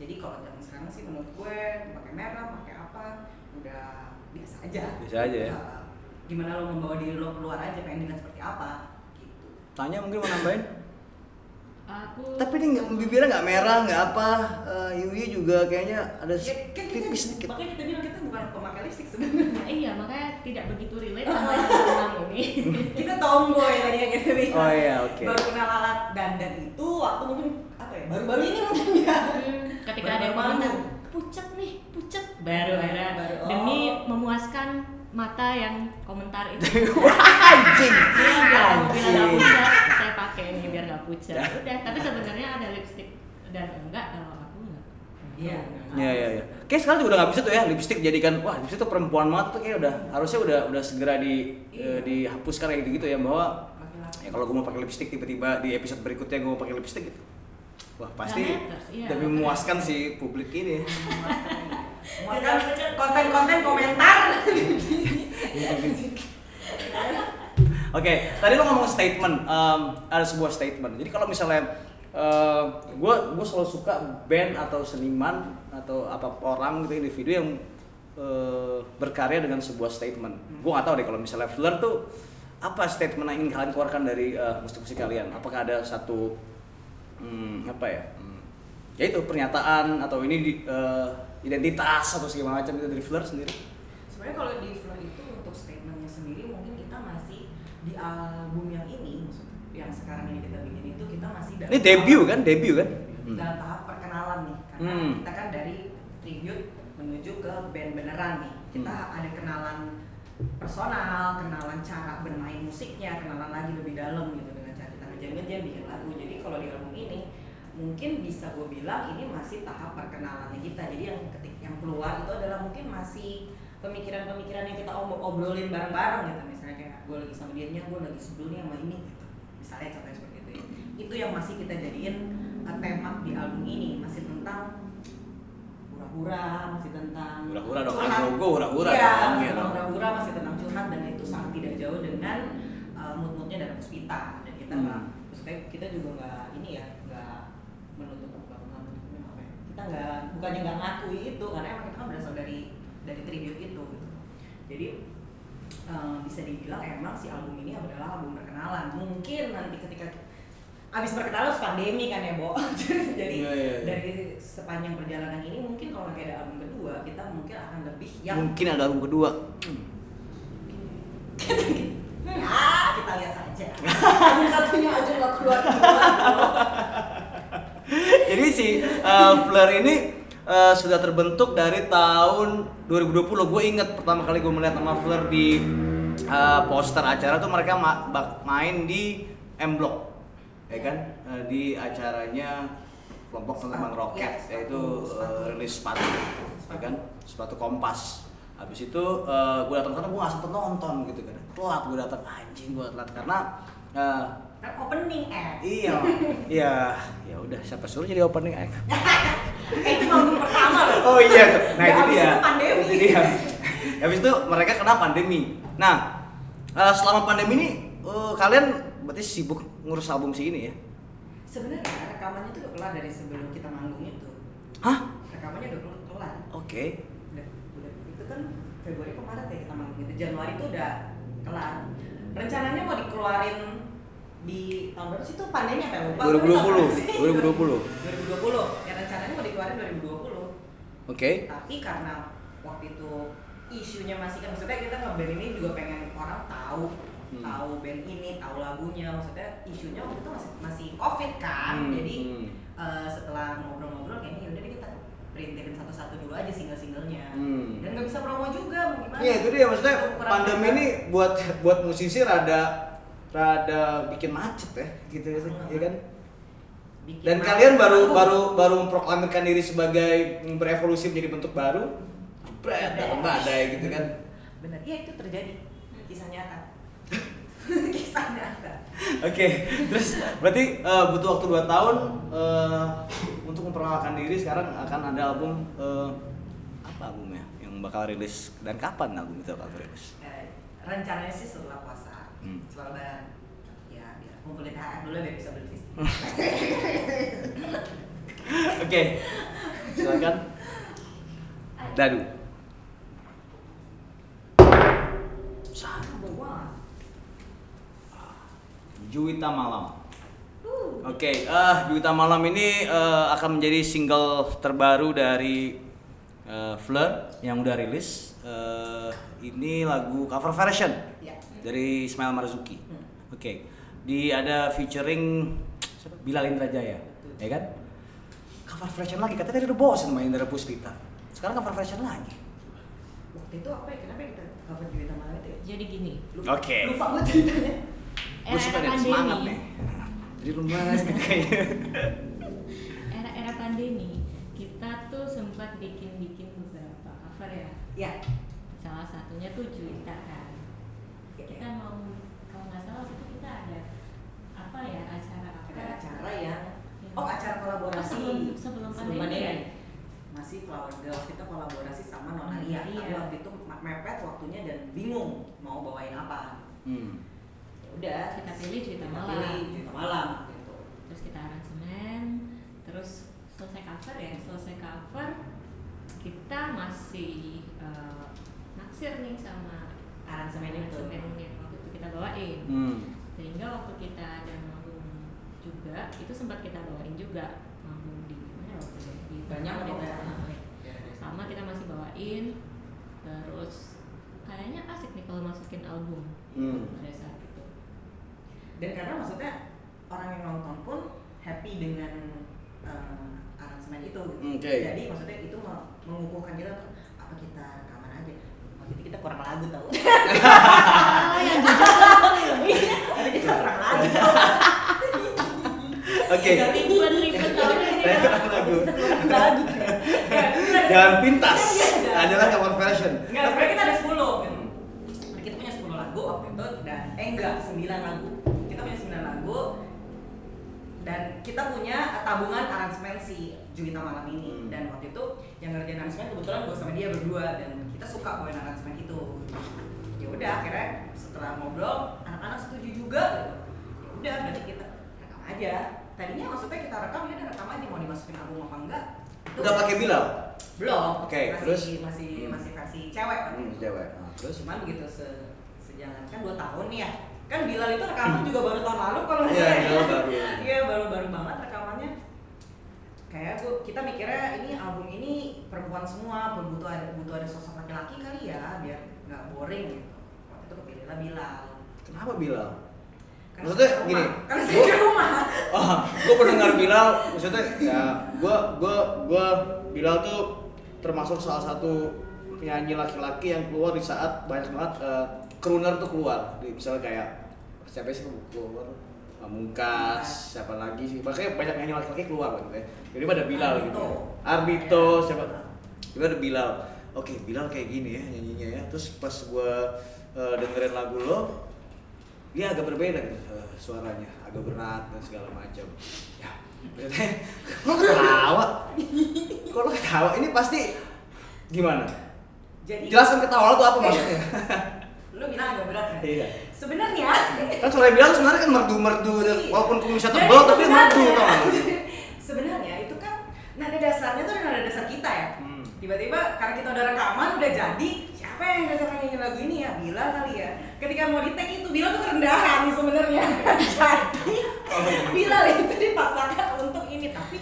Jadi kalau zaman sekarang sih menurut gue pakai merah pakai apa udah biasa aja. Biasa aja ya. Uh, gimana lo membawa diri lo keluar aja pengen dilihat seperti apa gitu. Tanya mungkin mau nambahin Aku tapi ini nggak bibirnya nggak merah nggak apa Eh, Yui juga kayaknya ada Ya, kan kita, tipis sedikit makanya kita bilang kita bukan pemakai lipstick sebenarnya. iya makanya tidak begitu relate sama yang ini. kita tomboy tadi yang kita bilang. Oh iya, oke. Baru kenal alat dandan itu waktu mungkin apa ya? Baru-baru ini mungkin ya. Hmm, ketika Baru ada yang pucat nih pucat baru ada Baru, oh. demi memuaskan mata yang komentar itu anjing Iya, biar nggak pucat saya pakai ini biar nggak pucat udah tapi sebenarnya ada lipstick dan enggak kalau aku enggak Iya. Iya iya iya. Kayak sekarang juga udah nggak bisa tuh ya lipstick jadikan wah lipstick tuh perempuan banget tuh kayak udah harusnya udah udah segera di Iya. eh, dihapuskan kayak gitu gitu ya bahwa ya kalau gue mau pakai lipstick tiba-tiba di episode berikutnya gue mau pakai lipstick gitu. Wah pasti matters, iya. demi memuaskan si publik ini. Memuaskan konten-konten komentar. Oke, tadi lo ngomong statement, em, ada sebuah statement. Jadi kalau misalnya gue gue selalu suka band atau seniman atau apa orang gitu individu yang eh, berkarya dengan sebuah statement. Gue nggak tahu deh kalau misalnya Fleur tuh apa statement yang ingin kalian keluarkan dari eh, musik-musik kalian? Apakah ada satu hmm, apa ya? Hmm, ya itu pernyataan atau ini di, eh, identitas atau segala macam itu dari Fleur sendiri? Sebenarnya kalau di Flow itu untuk statementnya sendiri mungkin kita masih di album yang ini, yang sekarang ini kita bikin itu kita masih dalam Ini debut kan? Debut kan? Hmm. dalam tahap perkenalan nih karena Hmm. kita kan dari tribute menuju ke band beneran nih kita Hmm. ada kenalan personal kenalan cara bermain musiknya kenalan lagi lebih dalam gitu ngejam-ngejam bikin lagu. Jadi kalau di album ini mungkin bisa gue bilang ini masih tahap perkenalannya kita. Jadi yang ketik yang keluar itu adalah mungkin masih pemikiran-pemikiran yang kita obrolin bareng-bareng gitu. Misalnya kayak gue lagi sama dia gue lagi sebel nih sama ini gitu. Misalnya contohnya seperti itu ya. itu yang masih kita jadiin uh, tema di album ini. Masih tentang hura-hura masih tentang Hura-hura dong, logo hura-hura iya, dong, masih tentang dong. hura-hura masih tentang curhat dan itu sangat tidak jauh dengan uh, mood-moodnya dari Puspita kita Hmm. nggak maksudnya kita juga nggak ini ya nggak menutup menutup apa ya kita nggak bukannya nggak ngakui itu karena emang kita kan berasal dari dari tribute itu gitu jadi eh, bisa dibilang emang si album ini adalah album perkenalan mungkin nanti ketika abis perkenalan terus pandemi kan ya Bo jadi Iya, iya, iya. dari sepanjang perjalanan ini mungkin kalau nanti ada album kedua kita mungkin akan lebih yang Mungkin ada album kedua. Ya kita lihat saja album satunya aja nggak keluar keluar Jadi si uh, Fleur ini uh, sudah terbentuk dari tahun 2020. Gue inget pertama kali gue melihat nama Fleur di uh, poster acara tuh mereka ma- bak- main di M Block, ya kan? Uh, di acaranya kelompok teman roket, Iya, yaitu sepatu. uh, rilis sepatu, ya kan? Sepatu kompas. Habis itu uh, gue datang sana gue gak sempet nonton gitu kan. Telat gue datang anjing gue telat karena uh, kan opening eh Iya, iya, ya udah siapa suruh jadi opening act. eh itu album pertama loh Oh iya, nah Ya, itu dia. itu pandemi. Itu dia. Habis itu mereka kena pandemi. Nah, eh, selama pandemi ini eh, kalian berarti sibuk ngurus album sih ini ya? sebenarnya rekamannya tuh udah kelar dari sebelum kita manggung itu Hah? rekamannya udah kelar- Oke. itu kan Februari kemarin ya kita manggung itu Januari itu udah kelar rencananya mau dikeluarin di tahun berapa sih itu pandemi apa ya lupa 2020, Tapi tahun berapa sih? 2020. 2020 ya rencananya mau dikeluarin 2020 Oke. tapi karena waktu itu isunya masih kan maksudnya kita ngeband ini juga pengen orang tahu Hmm. tahu band ini tahu lagunya maksudnya isunya waktu itu masih masih covid kan Hmm, jadi hmm. eh, setelah ngobrol-ngobrol kayaknya yaudah deh printin satu-satu dulu aja single-singlenya Hmm. dan nggak bisa promo juga mau gimana Iya itu dia maksudnya pandemi ini buat buat musisi rada rada bikin macet ya gitu sih, Hmm. ya kan? Bikin Dan macet kalian baru baru baru memproklamirkan diri sebagai berevolusi menjadi bentuk baru. Jebret, datang badai gitu kan. bener iya itu terjadi kisah nyata kisah nyata Oke, terus berarti eh, butuh waktu 2 tahun eh, untuk memperkenalkan diri sekarang akan ada album eh, apa albumnya yang bakal rilis dan kapan album itu bakal rilis? Eh, rencananya sih setelah puasa Hmm. setelah lebaran ya biar ngumpulin THR dulu biar bisa beli fisik Oke, silakan. Dadu. Juwita Malam. Uh. Oke, eh Juwita Malam ini eh, akan menjadi single terbaru dari eh, Fleur yang udah rilis. Eh, ini lagu cover version Ya. dari Ismail Marzuki. Hmm. Oke, di ada featuring? Bilal Indrajaya, ya kan? Cover version lagi, katanya tadi udah bosan main Indra Puspita. Sekarang cover version lagi. Waktu itu apa ya? Kenapa kita cover Juwita Malam itu ya? Jadi gini, Lupa, Oke. lupa gue ceritanya. Gue suka nih semangat nih. Jadi lumayan gitu kayaknya. era-era pandemi, kita tuh sempat bikin-bikin beberapa cover ya. Ya. Salah satunya tuh Juwita kan. Ya, Kita mau kalau nggak salah waktu itu kita ada apa ya acara apa? Ada acara yang Yang- Oh acara kolaborasi sebelum sebelum pandemi ya? pandemi masih Flower Girls kita kolaborasi sama Nonaria Iya. tapi waktu itu mepet waktunya dan bingung mau bawain apa Hmm. Ya udah Kita pilih cerita kita malam. pilih cerita malam gitu terus kita aransemen terus selesai cover ya selesai cover kita masih eh, naksir nih sama aransemen itu waktu itu kita bawain Hmm. sehingga waktu kita ada manggung juga itu sempat kita bawain juga manggung di mana waktu itu di Banyak di kok. daerah. Ya, sama kita masih bawain terus kayaknya asik nih kalau masukin album Hmm. pada saat itu dan karena maksudnya orang yang nonton pun happy dengan eh, aransemen itu gitu. Oke. jadi maksudnya itu me- mengukuhkan kita untuk apa kita rekaman aja waktu itu kita kurang lagu tau oh yang jujur Iya, tapi kita kurang lagu tau Oke. Gak ribet ribet tau ini ya. lagu. lagu Jangan pintas. Iya, iya. Adalah cover version. Enggak, sebenarnya kita ada 10 gitu. Nah, kita punya 10 lagu waktu itu dan eh enggak, 9 lagu. Kita punya 9 lagu dan kita punya tabungan aransemen si Juwita malam ini Hmm. dan waktu itu yang ngerjain aransemen kebetulan gue sama dia berdua dan kita suka bawain aransemen itu ya udah akhirnya setelah ngobrol anak-anak setuju juga gitu ya udah berarti kita rekam aja tadinya maksudnya kita rekam ya udah rekam aja mau dimasukin album apa enggak itu Udah pakai Bilal? belum Oke, masih, terus? masih Hmm. masih versi cewek kan Hmm, cewek. Nah, terus? cuman begitu se sejalan kan dua tahun nih ya kan Bilal itu rekaman juga baru tahun lalu kalau nggak Iya, salah. ya. Bilal baru. iya baru baru banget rekamannya. Kayak gua kita mikirnya ini album ini perempuan semua butuh ada butuh ada sosok laki-laki kali ya biar nggak boring gitu. Waktu itu kepilihlah Bilal. Kenapa Bilal? Maksudnya gini, karena saya di rumah. Oh, gue pendengar Bilal, maksudnya ya, gue gue gue Bilal tuh termasuk salah satu penyanyi laki-laki yang keluar di saat banyak banget eh, crooner tuh keluar, di, misalnya kayak siapa sih keluar, Pamungkas, siapa lagi sih, makanya banyak penyanyi laki-laki keluar gitu ya. Jadi pada Bilal gitu. Ya. Ardhito, Ya. siapa? Juga ada Bilal. Oke, Bilal kayak gini ya nyanyinya ya. Terus pas gue dengerin lagu lo, dia agak berbeda gitu eh, suaranya agak berat dan segala macam ya berarti lo ketawa kok lo ketawa ini pasti gimana jadi jelaskan ketawa lo tuh apa maksudnya lu bilang agak berat kan iya sebenarnya kan suara bilang sebenarnya kan merdu merdu dan Iya. walaupun kumisnya tebal tapi sebenarnya- merdu tau gak? sebenarnya itu kan nada dasarnya tuh nada dasar kita ya Hmm. tiba-tiba karena kita udah rekaman udah jadi siapa yang dasarnya nyanyi lagu ini ya Bila kali ya ketika mau di take itu Bila tuh kerendahan sebenarnya jadi Oh, iya. Bila itu dipaksakan untuk ini tapi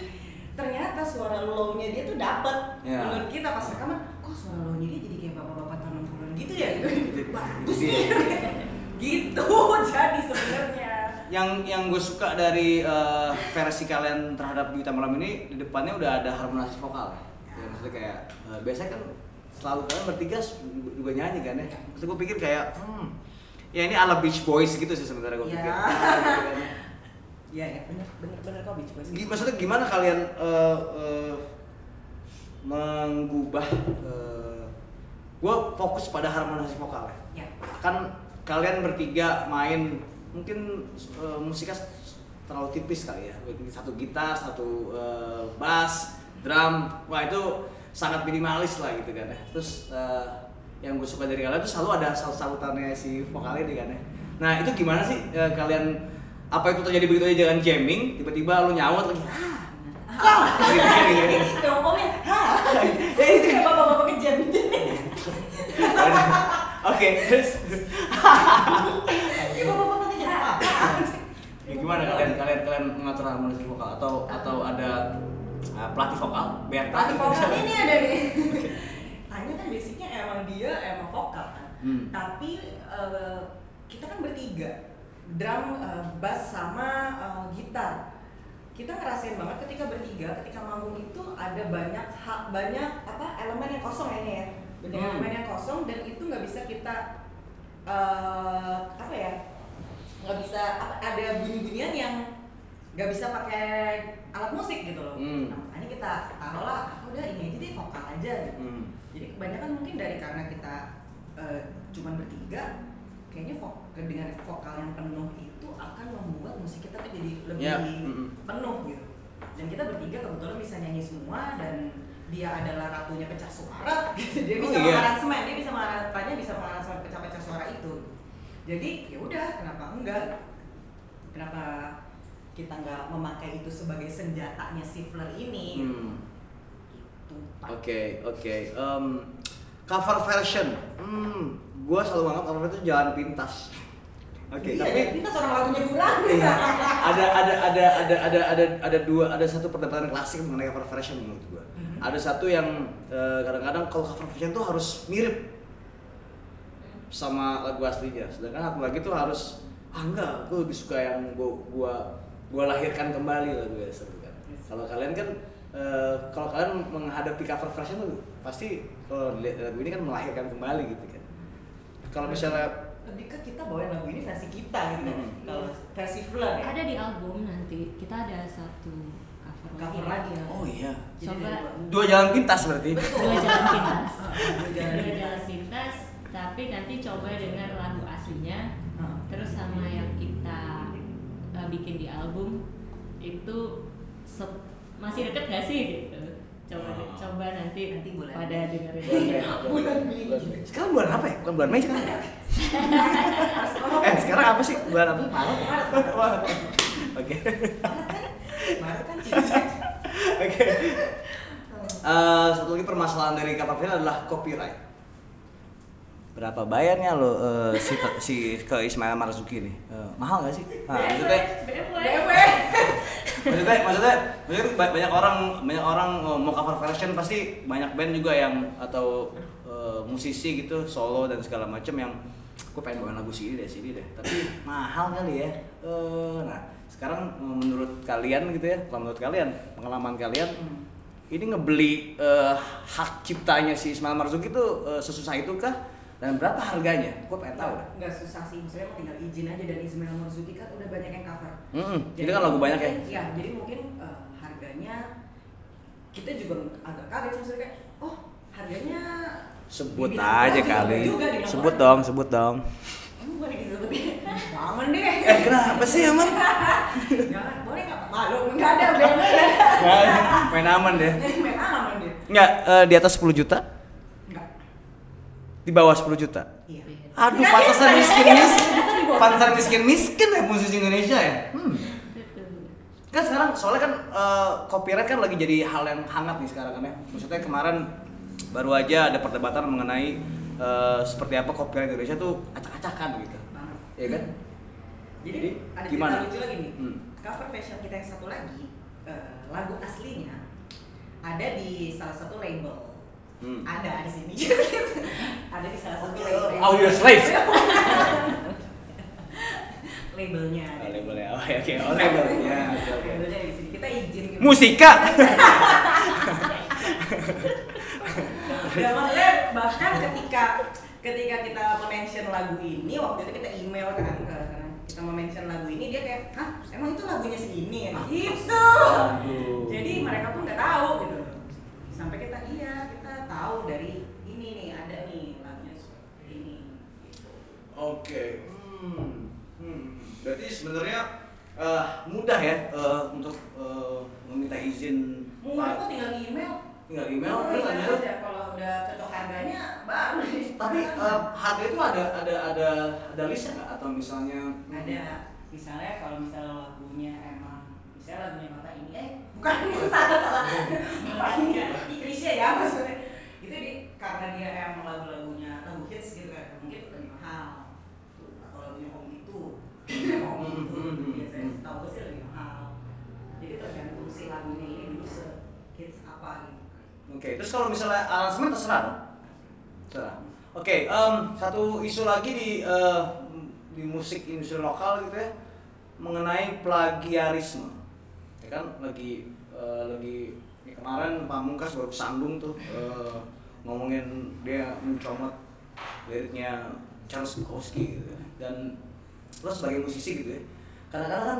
ternyata suara low-nya dia tuh dapet Ya. menurut kita pas rekaman kok suara low-nya dia jadi kayak bapak-bapak tahun 60-an gitu ya gitu bagus nih gitu jadi sebenarnya yang yang gue suka dari eh, versi kalian terhadap Juta Malam ini di depannya udah ada harmonisasi vokal ya, maksudnya kayak eh, biasanya kan selalu kalian bertiga juga- nyanyi kan ya maksudnya gue pikir kayak hmm, ya ini ala Beach Boys gitu sih sebenarnya gue Ya. pikir Gitu kan. Iya ya bener bener bener kok Beach Boys. Gi- maksudnya gimana kalian eh, eh, mengubah gue fokus pada harmonisasi vokal ya Ya. kan kalian bertiga main mungkin eh, musiknya terlalu tipis kali ya. Satu gitar satu eh, bass drum. Wah itu sangat minimalis lah gitu kan ya. Terus eh, yang gue suka dari kalian tuh selalu ada saut-sautannya si vokal ini kan ya. Nah itu gimana sih eh, kalian apa itu terjadi begitu aja dengan jamming? Tiba-tiba lu nyaut lagi ah ah gitu, gitu, gitu. Hah? ya itu Kayak bapak-bapak kejam. Oke terus bapak-bapak kejam. Ya, gimana kalian kalian kalian mengatur harmonisasi vokal atau atau ada uh, pelatih vokal Berta Pelatih vokal ini ada nih. Tanya kan basicnya emang dia emang vokal kan. Hmm. Tapi eh, kita kan bertiga, drum, eh, bass sama eh, gitar. Kita ngerasain banget ketika bertiga, ketika manggung itu ada banyak hak banyak apa elemen yang kosong ya ini ya. Banyak Hmm. yang kosong dan itu nggak bisa kita eh apa ya? nggak bisa ada bunyi-bunyian yang nggak bisa pakai alat musik gitu loh. Hmm. Nah, makanya kita taruhlah, "Ah, udah ini aja deh vokal aja. Gitu. Hmm. Jadi kebanyakan mungkin dari karena kita eh, cuman bertiga, kayaknya vok dengan vokal yang penuh itu akan membuat musik kita tuh jadi lebih mm-mm. penuh gitu. dan kita bertiga kebetulan bisa nyanyi semua dan dia adalah ratunya pecah suara gitu. dia Oh, bisa iya. mengaransemen dia bisa mengaransemennya bisa mengaransemen pecah-pecah suara itu jadi ya udah kenapa enggak kenapa kita nggak memakai itu sebagai senjatanya Sifler ini Hmm. gitu Oke, oke. Em, cover version. Hmm, gua selalu menganggap cover version itu jalan pintas. Oke, Iya, tapi kita seorang lagunya kurang Iya. ada ada ada ada ada ada ada dua ada satu perdebatan klasik mengenai cover version menurut gua. Ada satu yang eh, kadang-kadang kalau cover version tuh harus mirip sama lagu aslinya, sedangkan satu lagi tuh harus ah enggak, gua lebih suka yang gua gua gua lahirkan kembali lagu asli kan. Kalau kalian kan eh, kalau kalian menghadapi cover version tuh pasti kalau lihat lagu ini kan melahirkan kembali gitu kan. Kalau misalnya lebih ke kita bawain lagu ini versi kita gitu Hmm. kalau versi Flan ya ada di album nanti kita ada satu cover, lagi, ya. oh iya, Jadi Coba dua- jalan pintas berarti. dua jalan pintas Dua jalan dua pintas. jalan pintas tapi nanti coba dengan lagu aslinya Hmm. terus sama yang kita uh, bikin di album itu masih deket gak sih gitu coba Oh. coba nanti Nanti bulan pada dengerin bulan Mei Sekarang bulan apa ya? Bukan bulan Mei sekarang eh sekarang apa sih? Bulan apa? Maret. Oke. Maret kan cincin Oke. Eh, satu lagi permasalahan dari cover film adalah copyright. Berapa bayarnya lo eh, si, si ke Ismail Marzuki nih? Eh, mahal gak sih? Nah, maksudnya, BMW maksudnya, maksudnya, maksudnya ba- banyak orang banyak orang mau cover version pasti banyak band juga yang atau eh, musisi gitu solo dan segala macam yang gue pengen bawain lagu sini deh sini deh tapi mahal kali ya Eh, nah sekarang eh, menurut kalian gitu ya kalau menurut kalian pengalaman kalian Hmm. ini ngebeli eh, hak ciptanya si Ismail Marzuki itu eh, sesusah itu kah dan berapa harganya? Gue pengen tahu. Nggak susah sih. Maksudnya tinggal izin aja. Dan Ismail Marzuki kan udah banyak yang cover. Mm-mm, ini kan lagu banyak ya? Iya, jadi mungkin eh, harganya kita juga agak kaget sih maksudnya kayak oh harganya sebut aja kali. juga sebut dong sebut dong Gue disebutnya Jangan deh. Eh kenapa sih emang Jangan, boleh nggak? Malu, nggak ada main aman deh. Main aman dia. Nggak eh, di atas 10 juta? Nggak. Di bawah 10 juta? Iya. Aduh pantesan miskin miskin pantesan miskin miskin ya musisi Indonesia ya? Hmm. Kan sekarang soalnya kan eh, copyright kan lagi jadi hal yang hangat nih sekarang kan ya. Maksudnya kemarin baru aja ada perdebatan mengenai eh, seperti apa copyright Indonesia tuh acak-acakan gitu. Banget ya kan? Jadi, Jadi, ada gimana? cerita lucu lagi nih. Hmm. Cover fashion kita yang satu lagi eh, Lagu aslinya Ada di salah satu label. Hmm. Ada di sini. Ada di salah satu label. Audio slave Labelnya Oh, ada di- labelnya. Oh oke. Oh labelnya oke oke. Labelnya di sini. Kita izin gitu. musika. Ya maksudnya bahkan ketika ketika kita mention lagu ini waktu itu kita email kan ke kita mention lagu ini dia kayak hah emang itu lagunya si ini ya gitu jadi mereka pun nggak tahu gitu sampai kita iya kita tahu dari ini nih ada nih lagunya ini gitu. Oke. Hmm. Hmm. Berarti sebenarnya eh, mudah ya eh, untuk eh, meminta izin. mulai kok tinggal email tinggal email Oh, terus lanjut. aja. kalau udah cocok harganya baru. Tapi eh, harga itu ada ada ada ada listnya nggak? Atau misalnya ada. Misalnya kalau misalnya lagunya emang misalnya lagunya mata ini eh bukan. salah salah. Ini klise ya maksudnya. Itu di karena dia emang lagu-lagunya lagu hits gitu kan mungkin lebih mahal. Tuh, atau lagunya om itu. Om itu biasanya tahu gue sih lebih mahal. Jadi tergantung si lagunya ini dulu se hits apa gitu Oke, terus kalau misalnya aransemen terserah dong? Terserah. Oke, em, satu isu lagi di eh, di musik industri lokal gitu ya mengenai plagiarisme. Ya kan lagi eh, lagi ya kemarin Pamungkas baru sandung tuh eh, ngomongin dia mencomot liriknya Charles Bukowski gitu ya. Dan lo sebagai musisi gitu ya. Kadang-kadang kan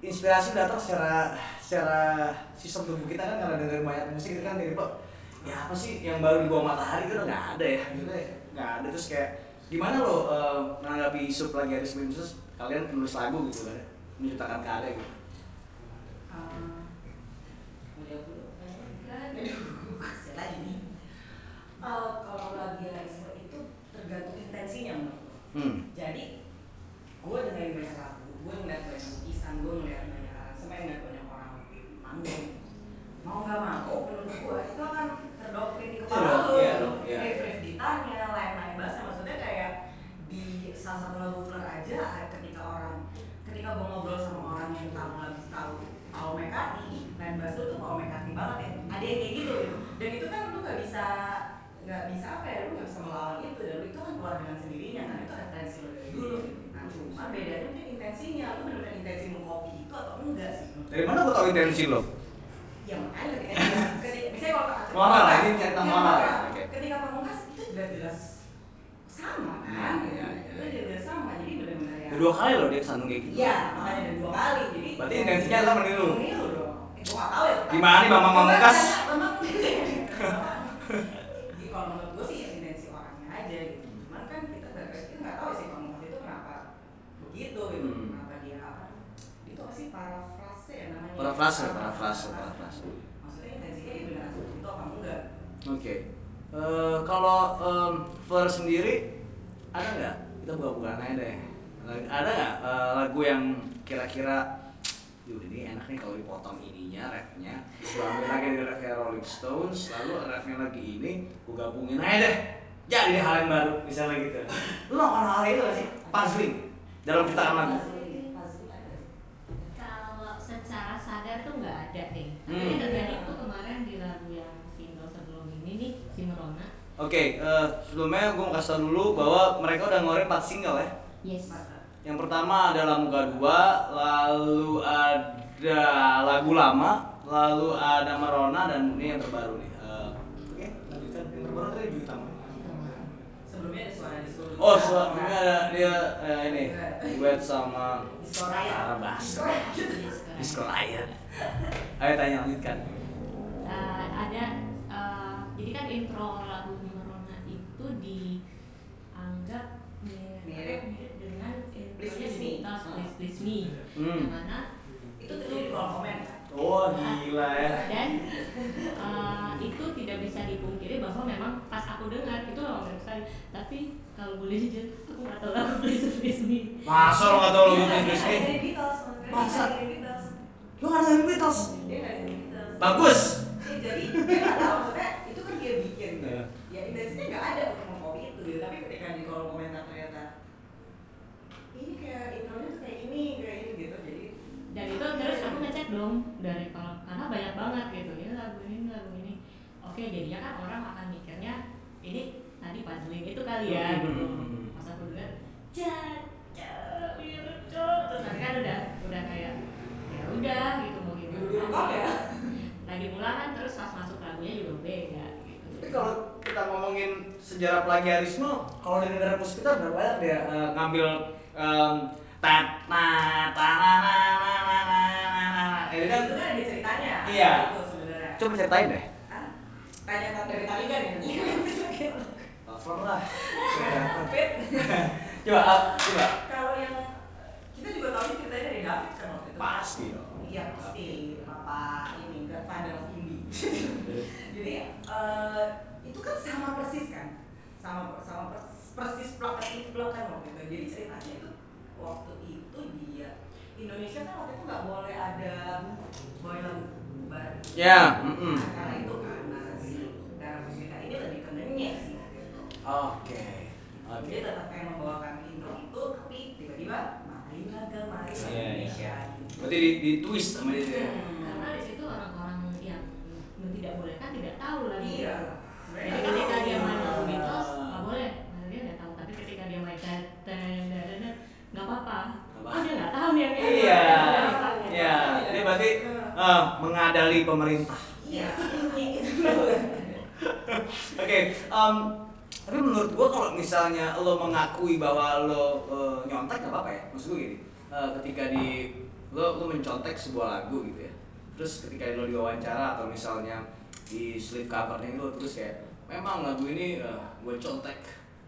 inspirasi datang secara secara sistem tubuh kita kan karena dengerin banyak musik itu kan dari kok ya apa sih yang baru di bawah matahari itu nggak ada ya maksudnya nggak ada terus kayak gimana lo eh, menanggapi isu plagiarisme terus kalian penulis lagu gitu kan menciptakan karya gitu Uh. Eh, kalau plagiarisme itu tergantung intensinya menurut gue. Hmm. Jadi gue dengerin banyak lagu, gue ngeliat banyak lukisan, gue ngeliat banyak aransemen, ngeliat banyak orang manggung. Mau nggak mau, menurut gue itu akan terdoktrin di kepala Iya, lu. iya dong, iya. Riff-riff gitarnya, lain-lain bahasa, maksudnya kayak di salah satu lagu Fleur aja, ketika orang, ketika gue ngobrol sama orang yang tahu lagu tahu Paul McCartney, lain lu tuh Paul McCartney banget ya. Ada yang kayak gitu, gitu. Dan itu kan lu nggak bisa nggak bisa apa ya, lu nggak bisa melawan itu dan lu itu kan keluar dengan sendirinya kan itu referensi lu dari dulu. Nah cuma bedanya mungkin intensinya, lu benar-benar intensi mengcopy itu atau enggak sih? Dari mana gua tahu intensi lo? Ya makanya ketika, ketika misalnya kalau Moral lah, ini cerita Ya, moral ya. Ketika pamungkas itu jelas-jelas sama kan? Iya, iya, Itu iya. jelas sama, jadi benar-benar ya. Dua kali loh dia kesandung kayak gitu. Iya, makanya ada dua kali. Jadi Berarti intensinya adalah meniru. Meniru dong. Eh, gua nggak tahu ya. Gimana nih, Bambang Pamungkas? Jadi kalau menurut gue sih ya intensi orangnya aja gitu. Cuman kan kita kita nggak tahu sih Pamungkas itu kenapa begitu gitu. Hmm. Kenapa dia apa? Itu apa sih parafrase ya namanya? Parafrase, parafrase, parafrase. Maksudnya intensinya dia beneran seperti itu apa Oke. Eh, kalau em, Fleur sendiri ada nggak? Kita buka-bukaan aja deh. Ada nggak eh, lagu yang kira-kira Yuh ini enak nih kalau dipotong ininya, gua ambil lagi dari rapnya Rolling Stones Lalu rapnya lagi ini, gua gabungin aja deh Jadi hal yang baru, misalnya gitu Lu melakukan hal itu gak sih? Puzzling Dalam ciptaan lagu Kalau secara sadar tuh nggak ada nih. Tapi Hmm. terjadi tuh kemarin di lagu yang single sebelum ini nih, Oke, eh, sebelumnya gue mau kasih tau dulu bahwa mereka udah ngeluarin 4 single ya Yes. Yang pertama adalah Muka Dua, lalu ada lagu lama, lalu ada Merona dan ini yang terbaru nih. Eh, Oke, lanjutkan. Yang terbaru tadi Juta. Sebelumnya ada suara di seluruh. Oh, sebelumnya ada dia eh, ini duet sama Disco. Arabas. Disco Raya. Disco Lion. Ayo tanya lanjutkan. Uh, ada uh, jadi kan intro mirip, dengan Please Me. Please Please Me Hmm. yang mana Itu terjadi di kolom komen kan? Oh, gila ya. dan uh, itu tidak bisa dipungkiri bahwa memang pas aku dengar itu memang mirip sekali tapi kalau boleh jujur aku nggak tahu lagu Please Please Me Masa lo gak tau lagu Please Please Me? Masa? Lo gak dengerin Beatles? Nggak. Bagus. Eh, Jadi dia nggak tahu maksudnya itu kan dia bikin. Iya. Ya intensinya nggak ada untuk mengcopy itu. Tapi ketika di kolom komentar kayak intronya kayak ini kayak ini gitu. Jadi dan itu terus aku ngecek dong dari kalau karena banyak banget gitu ini lagu ini lagu ini oke jadinya kan orang akan mikirnya ini tadi puzzling itu kali ya gitu. Hmm. pas aku dengar caca terus nanti kan udah udah kayak ya udah gitu mau gimana ya. lagi pula kan terus pas masuk lagunya juga beda gitu Tapi kalau kita ngomongin sejarah plagiarisme, kalau dari negara kita berapa banyak dia eh, ngambil em, tat na ta na na na na na na na. Ini kan itu kan ada ceritanya. Iya. Itu sebenarnya. coba ceritain deh. Hah? Tanya tentang dari tadi kan ya. Cover lah. Coba ah, coba. Kalau yang kita juga tahu ini ceritanya dari David kan waktu itu. Pasti dong. Iya pasti. Bapak ini Godfather of Indie. Jadi eh, itu kan sama persis kan, sama sama persis, persis plot itu plot kan waktu itu. Jadi ceritanya itu waktu itu dia Indonesia kan waktu itu nggak boleh ada boy lagu bar. Ya, mm-mm. Nah, karena itu karena si darah Puspita ini lebih ke ngenyek sih gitu. Oke. Oke. Dia tetap pengen membawakan intro itu, tapi tiba-tiba marilah kemari Iya, iya. Indonesia. gitu. Berarti di, di twist sama dia. ya? Hmm. karena di situ orang-orang yang tidak boleh kan tidak tahu lagi Iya. Jadi ketika dia main lagu Beatles nggak apa-apa. Oh dia nggak tahu nih ini. Iya. Iya. Dia berarti eh, mengadali pemerintah. Iya. Oke, em, tapi menurut gua kalau misalnya lo mengakui bahwa lo eh, nyontek nggak apa-apa ya, maksud gue gini, eh, ketika di lo lo mencontek sebuah lagu gitu ya, terus ketika lo diwawancara atau misalnya di slip covernya lo terus ya, memang lagu ini eh, gue contek,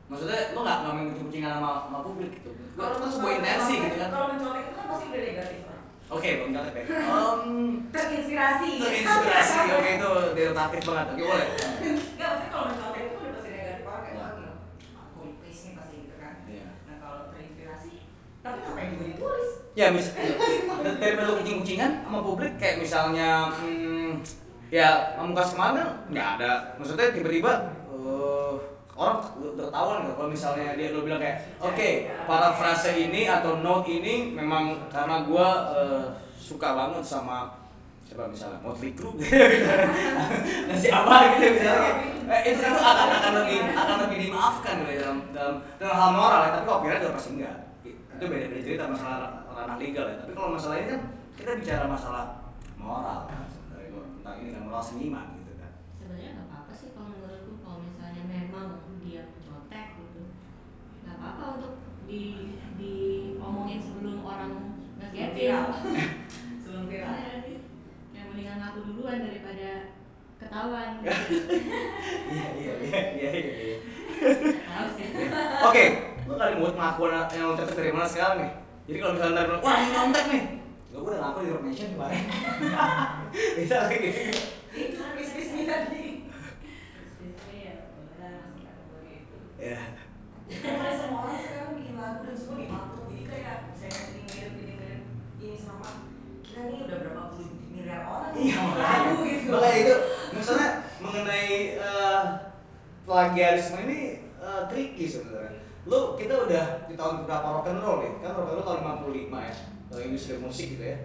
maksudnya lo nggak main kucing-kucingan sama, sama publik gitu, Gua- itu sebuah intensi gitu kan, Kalau mencolek itu kan pasti udah negatif. Oke, Bang Gatot ya. Um, Terinspirasi. terinspirasi, oke itu denotatif banget. Oke, boleh. Enggak, maksudnya kalau mencontek itu udah pasti negatif orang kayak wah gila. Nih pasti gitu kan. Iya. Nah kalau terinspirasi, tapi ngapain juga ditulis? Ya, mis daripada lu kucing-kucingan sama publik kayak misalnya hmm, ya pamungkas ke mana nggak ada. Maksudnya tiba-tiba eh, orang udah ketahuan nggak? Kalau misalnya dia lo bilang kayak oke para frase ini atau note ini memang karena gua eh, suka banget sama siapa misalnya Motley Crue. Nah siapa gitu misalnya eh, itu itu akan akan lebih akan lebih dimaafkan gitu ya, dalam dalam dalam hal moral ya tapi copyright udah pasti enggak. Itu beda beda cerita masalah ranah legal ya. Tapi kalau masalah ini kan kita bicara masalah moral tentang ini kan moral seniman di diomongin sebelum orang ngegetin Viral. Sebelum viral. yang mendingan ngaku duluan daripada ketahuan. Iya iya iya iya iya sih oke lu kali buat pengakuan yang lo cetak dari mana sekarang nih. Jadi kalau misalnya bilang wah ini nyontek nih. Gak gue udah ngaku di Rotation kemarin. Bisa lagi gitu. Itu bis-bis tadi. ya Karena semua orang sekarang bikin semua diatur jadi kayak saya ini mirip ini mirip ini sama kita nih udah berapa puluh miliar orang iya makanya. gitu. makanya itu misalnya mengenai eh, plagiarisme ini eh, tricky sebenarnya. Lu kita udah di tahun berapa rock and roll nih? Kan rock and roll tahun 55 ya kalau industri musik gitu ya.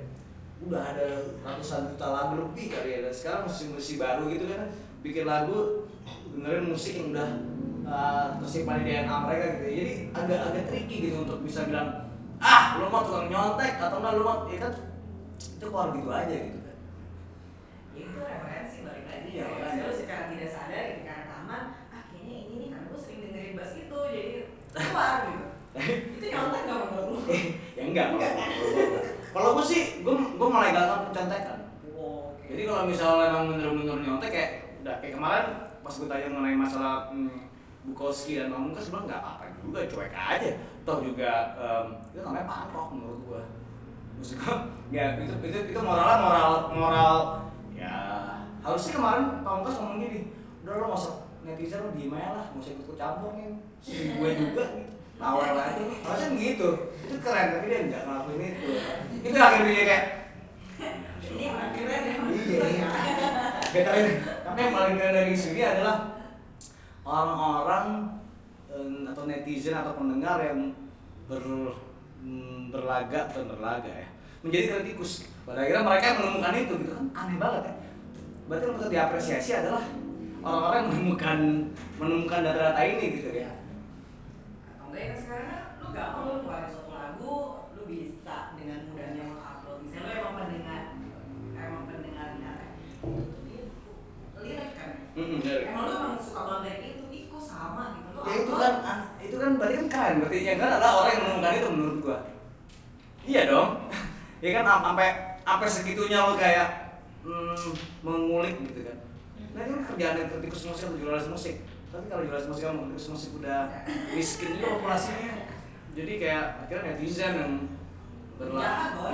Udah ada ratusan juta lagu lebih kali ya dan sekarang musisi-musisi baru gitu kan. Bikin lagu dengerin musik yang udah uh, tersimpan di DNA mereka gitu ya. jadi agak agak tricky gitu untuk bisa bilang ah lu mau tukang nyontek atau enggak lu mau ya kan itu keluar gitu aja gitu kan Ya, itu referensi balik lagi ya makanya. lalu secara tidak sadar ketika rekaman ah kayaknya ini nih karena gue sering dengerin bass itu jadi keluar gitu itu nyontek gak menurut lu? ya enggak Enggak kan? kalau gue sih gue gue melegalkan pencontekan Wow, jadi kalau misalnya emang bener-bener nyontek kayak udah kayak kemarin pas gue tanya mengenai masalah hmm, Bukowski dan Pamungkas bilang nggak apa-apa juga cuek aja. Toh juga em, itu namanya pantok menurut gue maksud gue ya itu itu itu moralnya moral moral ya harusnya kemarin Pamungkas ngomong gini udah lo masuk netizen lo diem aja lah nggak usah ikut campur nih si gue juga gitu awal aja. Harusnya gitu. Itu keren tapi dia nggak ngelakuin itu. Itu akhirnya dia kayak ini keren ya. Iya, iya. Tapi yang paling keren dari sini adalah orang-orang em, atau netizen atau pendengar yang ber, mm, berlaga dan berlaga ya menjadi kritikus. Pada akhirnya mereka yang menemukan itu gitu kan aneh banget ya. Berarti yang patut diapresiasi adalah orang-orang yang menemukan menemukan data-data ini gitu ya. atau enggak ya sekarang lu gampang lu ngeluarin suatu lagu lu bisa dengan mudahnya mengupload misalnya lu emang pendengar kan emang lu emang suka banget dari itu? Ih kok sama gitu? Lu ya itu kan ah, itu kan berarti kan keren. Berarti yang kan adalah orang yang menemukan itu menurut gua. Iya dong. Ya kan am- sampai sampai segitunya lo kayak mm, mengulik gitu kan. Nah ini kan kerjaan yang kritikus musik atau jurnalis musik. Tapi kalau jurnalis musik sama kritikus musik udah miskin juga populasinya. Jadi kayak akhirnya netizen yang berlaku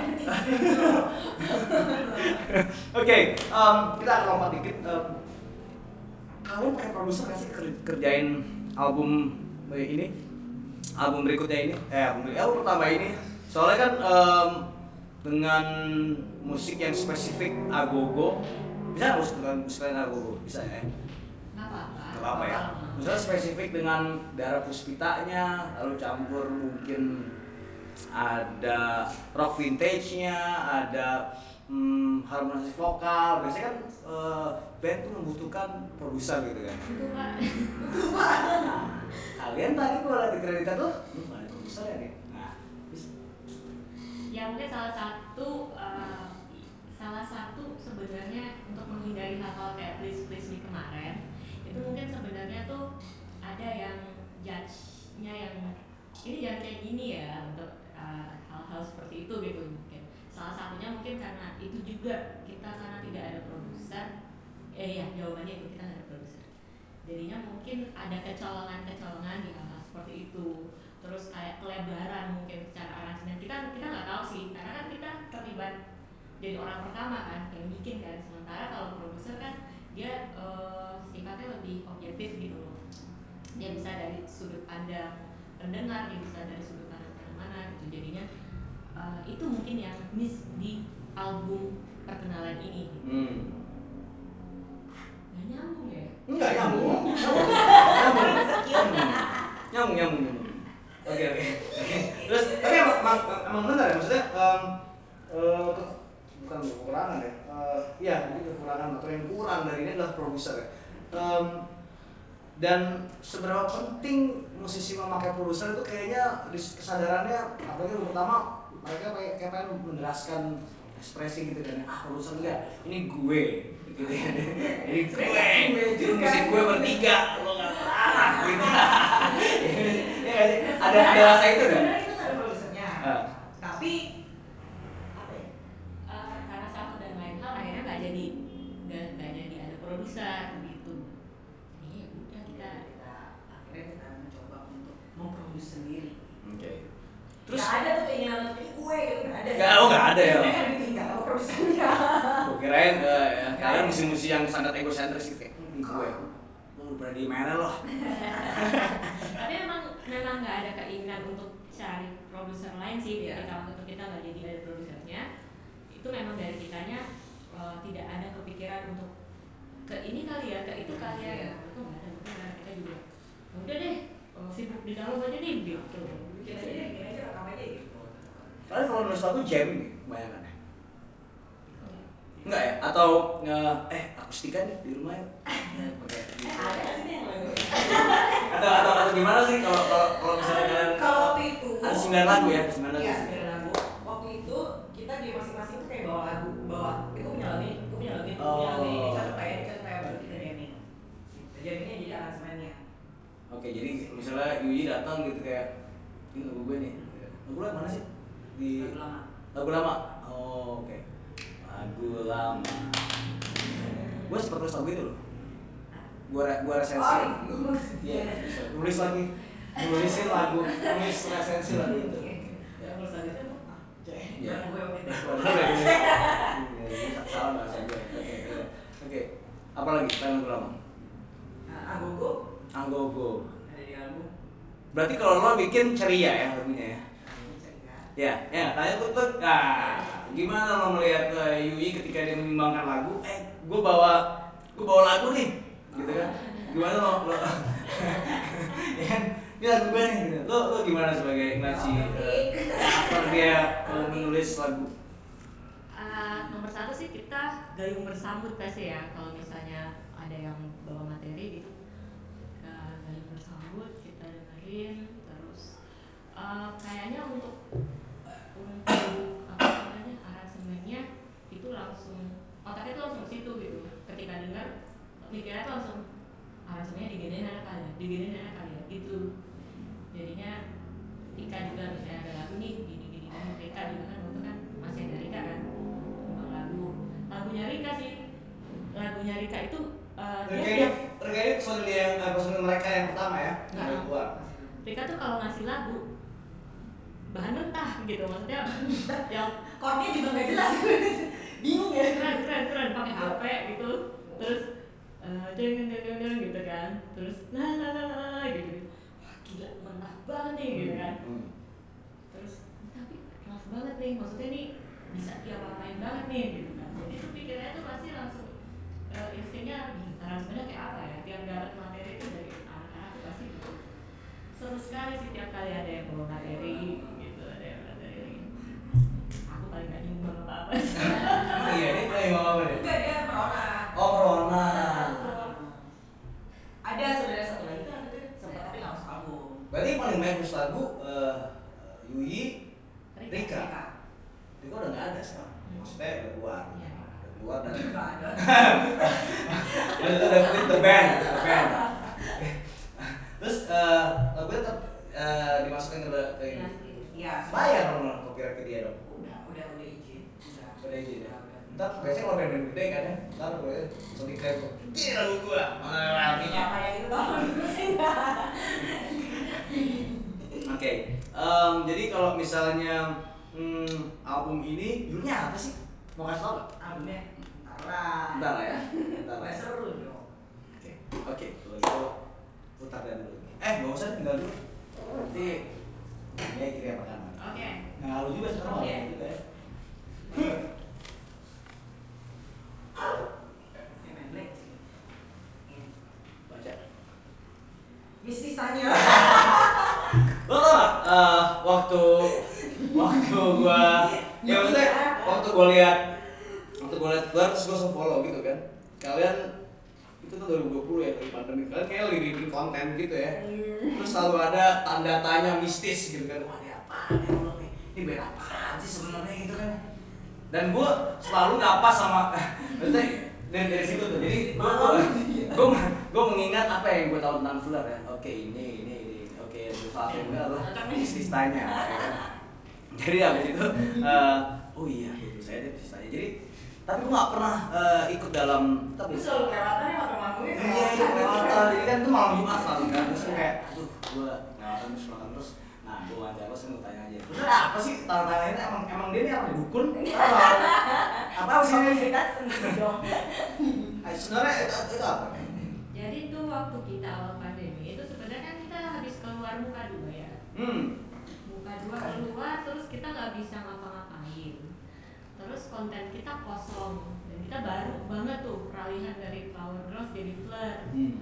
Oke, em, kita akan lompat dikit. Em, kalian pakai produser nggak sih ker- kerjain album ini? Album berikutnya ini? Eh, album, album pertama ini. Soalnya kan em, dengan musik yang spesifik agogo, bisa musik dengan selain agogo? Bisa ya? nggak apa-apa Gak apa-apa ya. Misalnya spesifik dengan darah puspitanya, lalu campur mungkin ada rock vintage-nya, ada hmm, harmonisasi vokal. Biasanya kan eh, band tuh membutuhkan produser gitu kan. kalian tadi kalau lihat di kreditan tuh, hmm, ada produser ya nih. Nah, ya mungkin salah satu eh, salah satu sebenarnya untuk menghindari hal-hal kayak please please di kemarin itu mungkin sebenarnya tuh ada yang judge-nya yang ini jangan kayak gini ya untuk eh, hal-hal seperti itu gitu salah satunya mungkin karena itu juga kita karena tidak ada produser. Eh ya jawabannya itu kita nggak ada produser. Jadinya mungkin ada kecolongan-kecolongan di hal-hal seperti itu. Terus kayak kelebaran mungkin secara aransemen. Kita kita nggak tahu sih karena kan kita terlibat jadi orang pertama kan yang bikin kan. Sementara kalau produser kan dia eh, sifatnya lebih objektif gitu loh. Dia bisa dari sudut pandang pendengar dia bisa dari sudut pandang mana gitu. Jadinya eh, itu mungkin yang miss di album perkenalan ini Hmm. nggak nyambung ya Enggak nyambung. Nyambung. Nyambung. Nyambung, nyambung. Oke, oke. Oke. Terus tapi emang emang, emang benar ya maksudnya eh, ke- bukan kekurangan ya. Eh, Iya, ini kekurangan atau yang kurang dari ini adalah produser ya. Em, dan seberapa penting musisi memakai produser itu kayaknya kesadarannya apalagi yang pertama mereka kayak kayak pengen menjelaskan ekspresi gitu kan. Ah produser enggak? Ini gue gitu ya ini gue. Itu musik gue bertiga. Lo nggak pernah gitu. Ya nggak sih? ada ada rasa itu kan? Itu ada produsernya. Ah. Tapi apa ya? Eh, karena satu dan lain hal akhirnya nggak jadi. Nggak nggak jadi ada produser gitu. Jadi ya udah kita Kita akhirnya kita mencoba untuk memproduksi sendiri. oke. Terus terus ada tuh keinginan untuk ini gue gitu nggak ada. Nggak, oh, nggak ada ya? Kan ditinggal sama produsernya. gue kirain eh, ya, kalian musisi-musisi yang sangat egosentris gitu kayak gue lu berani mana loh tapi memang memang nggak ada keinginan untuk cari produser lain sih Iya. ketika waktu itu kita nggak jadi ada produsernya itu memang dari kitanya eh, tidak ada kepikiran untuk ke ini kali ya ke itu kali ya Iya. itu nggak ada kepikiran kita juga "Ya udah deh eh, sibuk di dalam aja nih gitu Bikin aja deh, bikin aja rekam aja gitu. Kalian kalau nulis lagu jamming nih kebanyakan ya enggak ya atau nge- eh akustikan nih di rumah ya Oke, gitu. Eh lagu? atau atau atau gimana sih kalau kalau kalau misalnya kalian Kalau waktu itu ada sembilan lagu ya sembilan lagu Iya, sembilan lagu. Waktu itu kita di masing-masing tuh kayak bawa lagu, bawa itu punya lagu ini, itu punya lagu ini, punya lagu ini, cocok kayak ini, cocok kayak baru kita jamming. Gitu. Jammingnya jadi aransemennya. oke jadi misalnya Yuji datang gitu kayak ini lagu gue nih lagu lo mana sih di Lagu lama. lagu lama? Oh oke. Lagu lama. Gue sempet nulis lagu itu loh. Gue re- gue resensi. Oh, iya. Bisa. nulis lagi. Nulisin lagu nulis resensi lagu itu. Yang nulis lagu itu? Iya. Iya, salah bahasa gue oke oke. Oke. Apa lagi? Selain lagu lama? Agogo Anggogo. Album. berarti kalau lo bikin ceria ya lagunya ya Ya, ya, tanya tuh tuh, nah, gimana lo melihat uh, Yui ketika dia menyumbangkan lagu? Eh, gue bawa, gue bawa lagu nih, gitu kan? Gimana lo, lo, ya kan? Ini lagu gue nih, gitu. Lo, lo gimana sebagai nasi uh, dia uh, menulis lagu? Nomor satu sih kita gayung bersambut pasti ya kalau misalnya ada yang bawa materi gitu kita gayung bersambut kita dengerin terus ah, kayaknya untuk langsung otaknya tuh langsung ke situ gitu ketika dengar mikirnya tuh langsung aransemennya diginiin enak kali ya diginiin enak kali ya gitu jadinya Rika juga misalnya ada lagu nih gini gini gini Rika juga kan waktu kan masih ada Rika kan Memang lagu lagunya Rika sih lagunya Rika itu uh, dia tiap Reggae personil yang, uh, personil mereka yang pertama ya, Nah. yang keluar. Rika tuh kalau ngasih lagu bahan mentah gitu maksudnya yang Chordnya juga nggak jelas. Bingung ya. keren keren keren. Pakai HP gitu. Terus eh, deng deng deng deng gitu kan. Terus la la la la, gitu. Wah gila mentah banget nih gitu kan. Hmm. terus tapi kelas banget nih. Maksudnya nih bisa diapa-apain banget nih gitu kan. Jadi tuh pikirannya tuh pasti langsung uh, instingnya "Ih, aransemennya kayak apa ya? Tiap dapat materi itu dari anak-anak tuh pasti gitu. Seru sekali sih tiap kali ada yang bawa materi paling gak nyumbang apa-apa Emang iya, ini play mau apa deh? Enggak dia merona. Oh, Corona. Ada sebenarnya satu lagi kan itu sempat tapi nggak masuk album. Berarti paling banyak nulis lagu uh, Yui, Rika. Rika. Rika udah nggak ada sekarang. Maksudnya udah keluar. Iya. Udah keluar dan Nggak ada. Udah the band, the band. Terus uh, lagunya tetap uh, dimasukin ke ke ini. Iya. Bayar dong copyright ke dia dong. Udah, udah, udah izin. Ya. Udah. Ntar biasanya kalau band-band gede kan ya, ntar gue langsung diklaim. Ini lagu gua, mana? Nggak kayak gitu dong. Oke, em, jadi kalau misalnya hmm, album ini judulnya apa sih? Mau kasih tau nggak? albumnya Tara lah ya. Nggak ya. seru dong Oke, oke. Kalau gitu putar dan dulu. Eh, nggak usah tinggal dulu. Nanti ya kiri apa kanan. Oke. Nah, lu juga sekarang Oke. mau juga ya. Ini main black Ini. Baca. Mistis tanya Lo tau gak? eh, waktu waktu gua ya maksudnya waktu gua lihat waktu gua lihat Blur terus gua langsung follow gitu kan. Kalian itu tuh 2020 ya dari pandemi kalian kayak lagi bikin konten gitu ya. Terus selalu ada tanda tanya mistis gitu kan. Wah, ini nih? Ini band apaan sih sebenarnya gitu kan. Dan gua selalu napas sama maksudnya dari, dari situ tuh. Jadi gua gua, gua, gua mengingat apa yang gua tahu tentang Blur ya. Oke, ini ini ini. Oke, salah satunya adalah mistis tanya. ya kan. Jadi habis itu eh, oh iya, itu saya deh mistis tanya. Jadi tapi gua nggak pernah eh, ikut dalam tapi Lu selalu kelewatan ya waktu manggungnya Iya, iya, kelewatan. Jadi kan itu malam Jumat selalu kan. Terus gua kayak, aduh, gua kelewatan terus kelewatan terus. Nah, gua wawancara terus gua tanya aja. Terus apa sih ini emang emang dia ini apa dukun? Apa apa sih ini? cerita sendiri dong Eh, Sebenarnya itu, itu apa? Jadi itu waktu kita awal pandemi itu sebenarnya kan kita habis keluar muka dua ya. Hmm. Muka dua keluar terus kita nggak bisa ngapa-ngapain. Terus konten kita kosong dan kita baru banget tuh peralihan dari Flower Girls jadi Fleur. Hmm.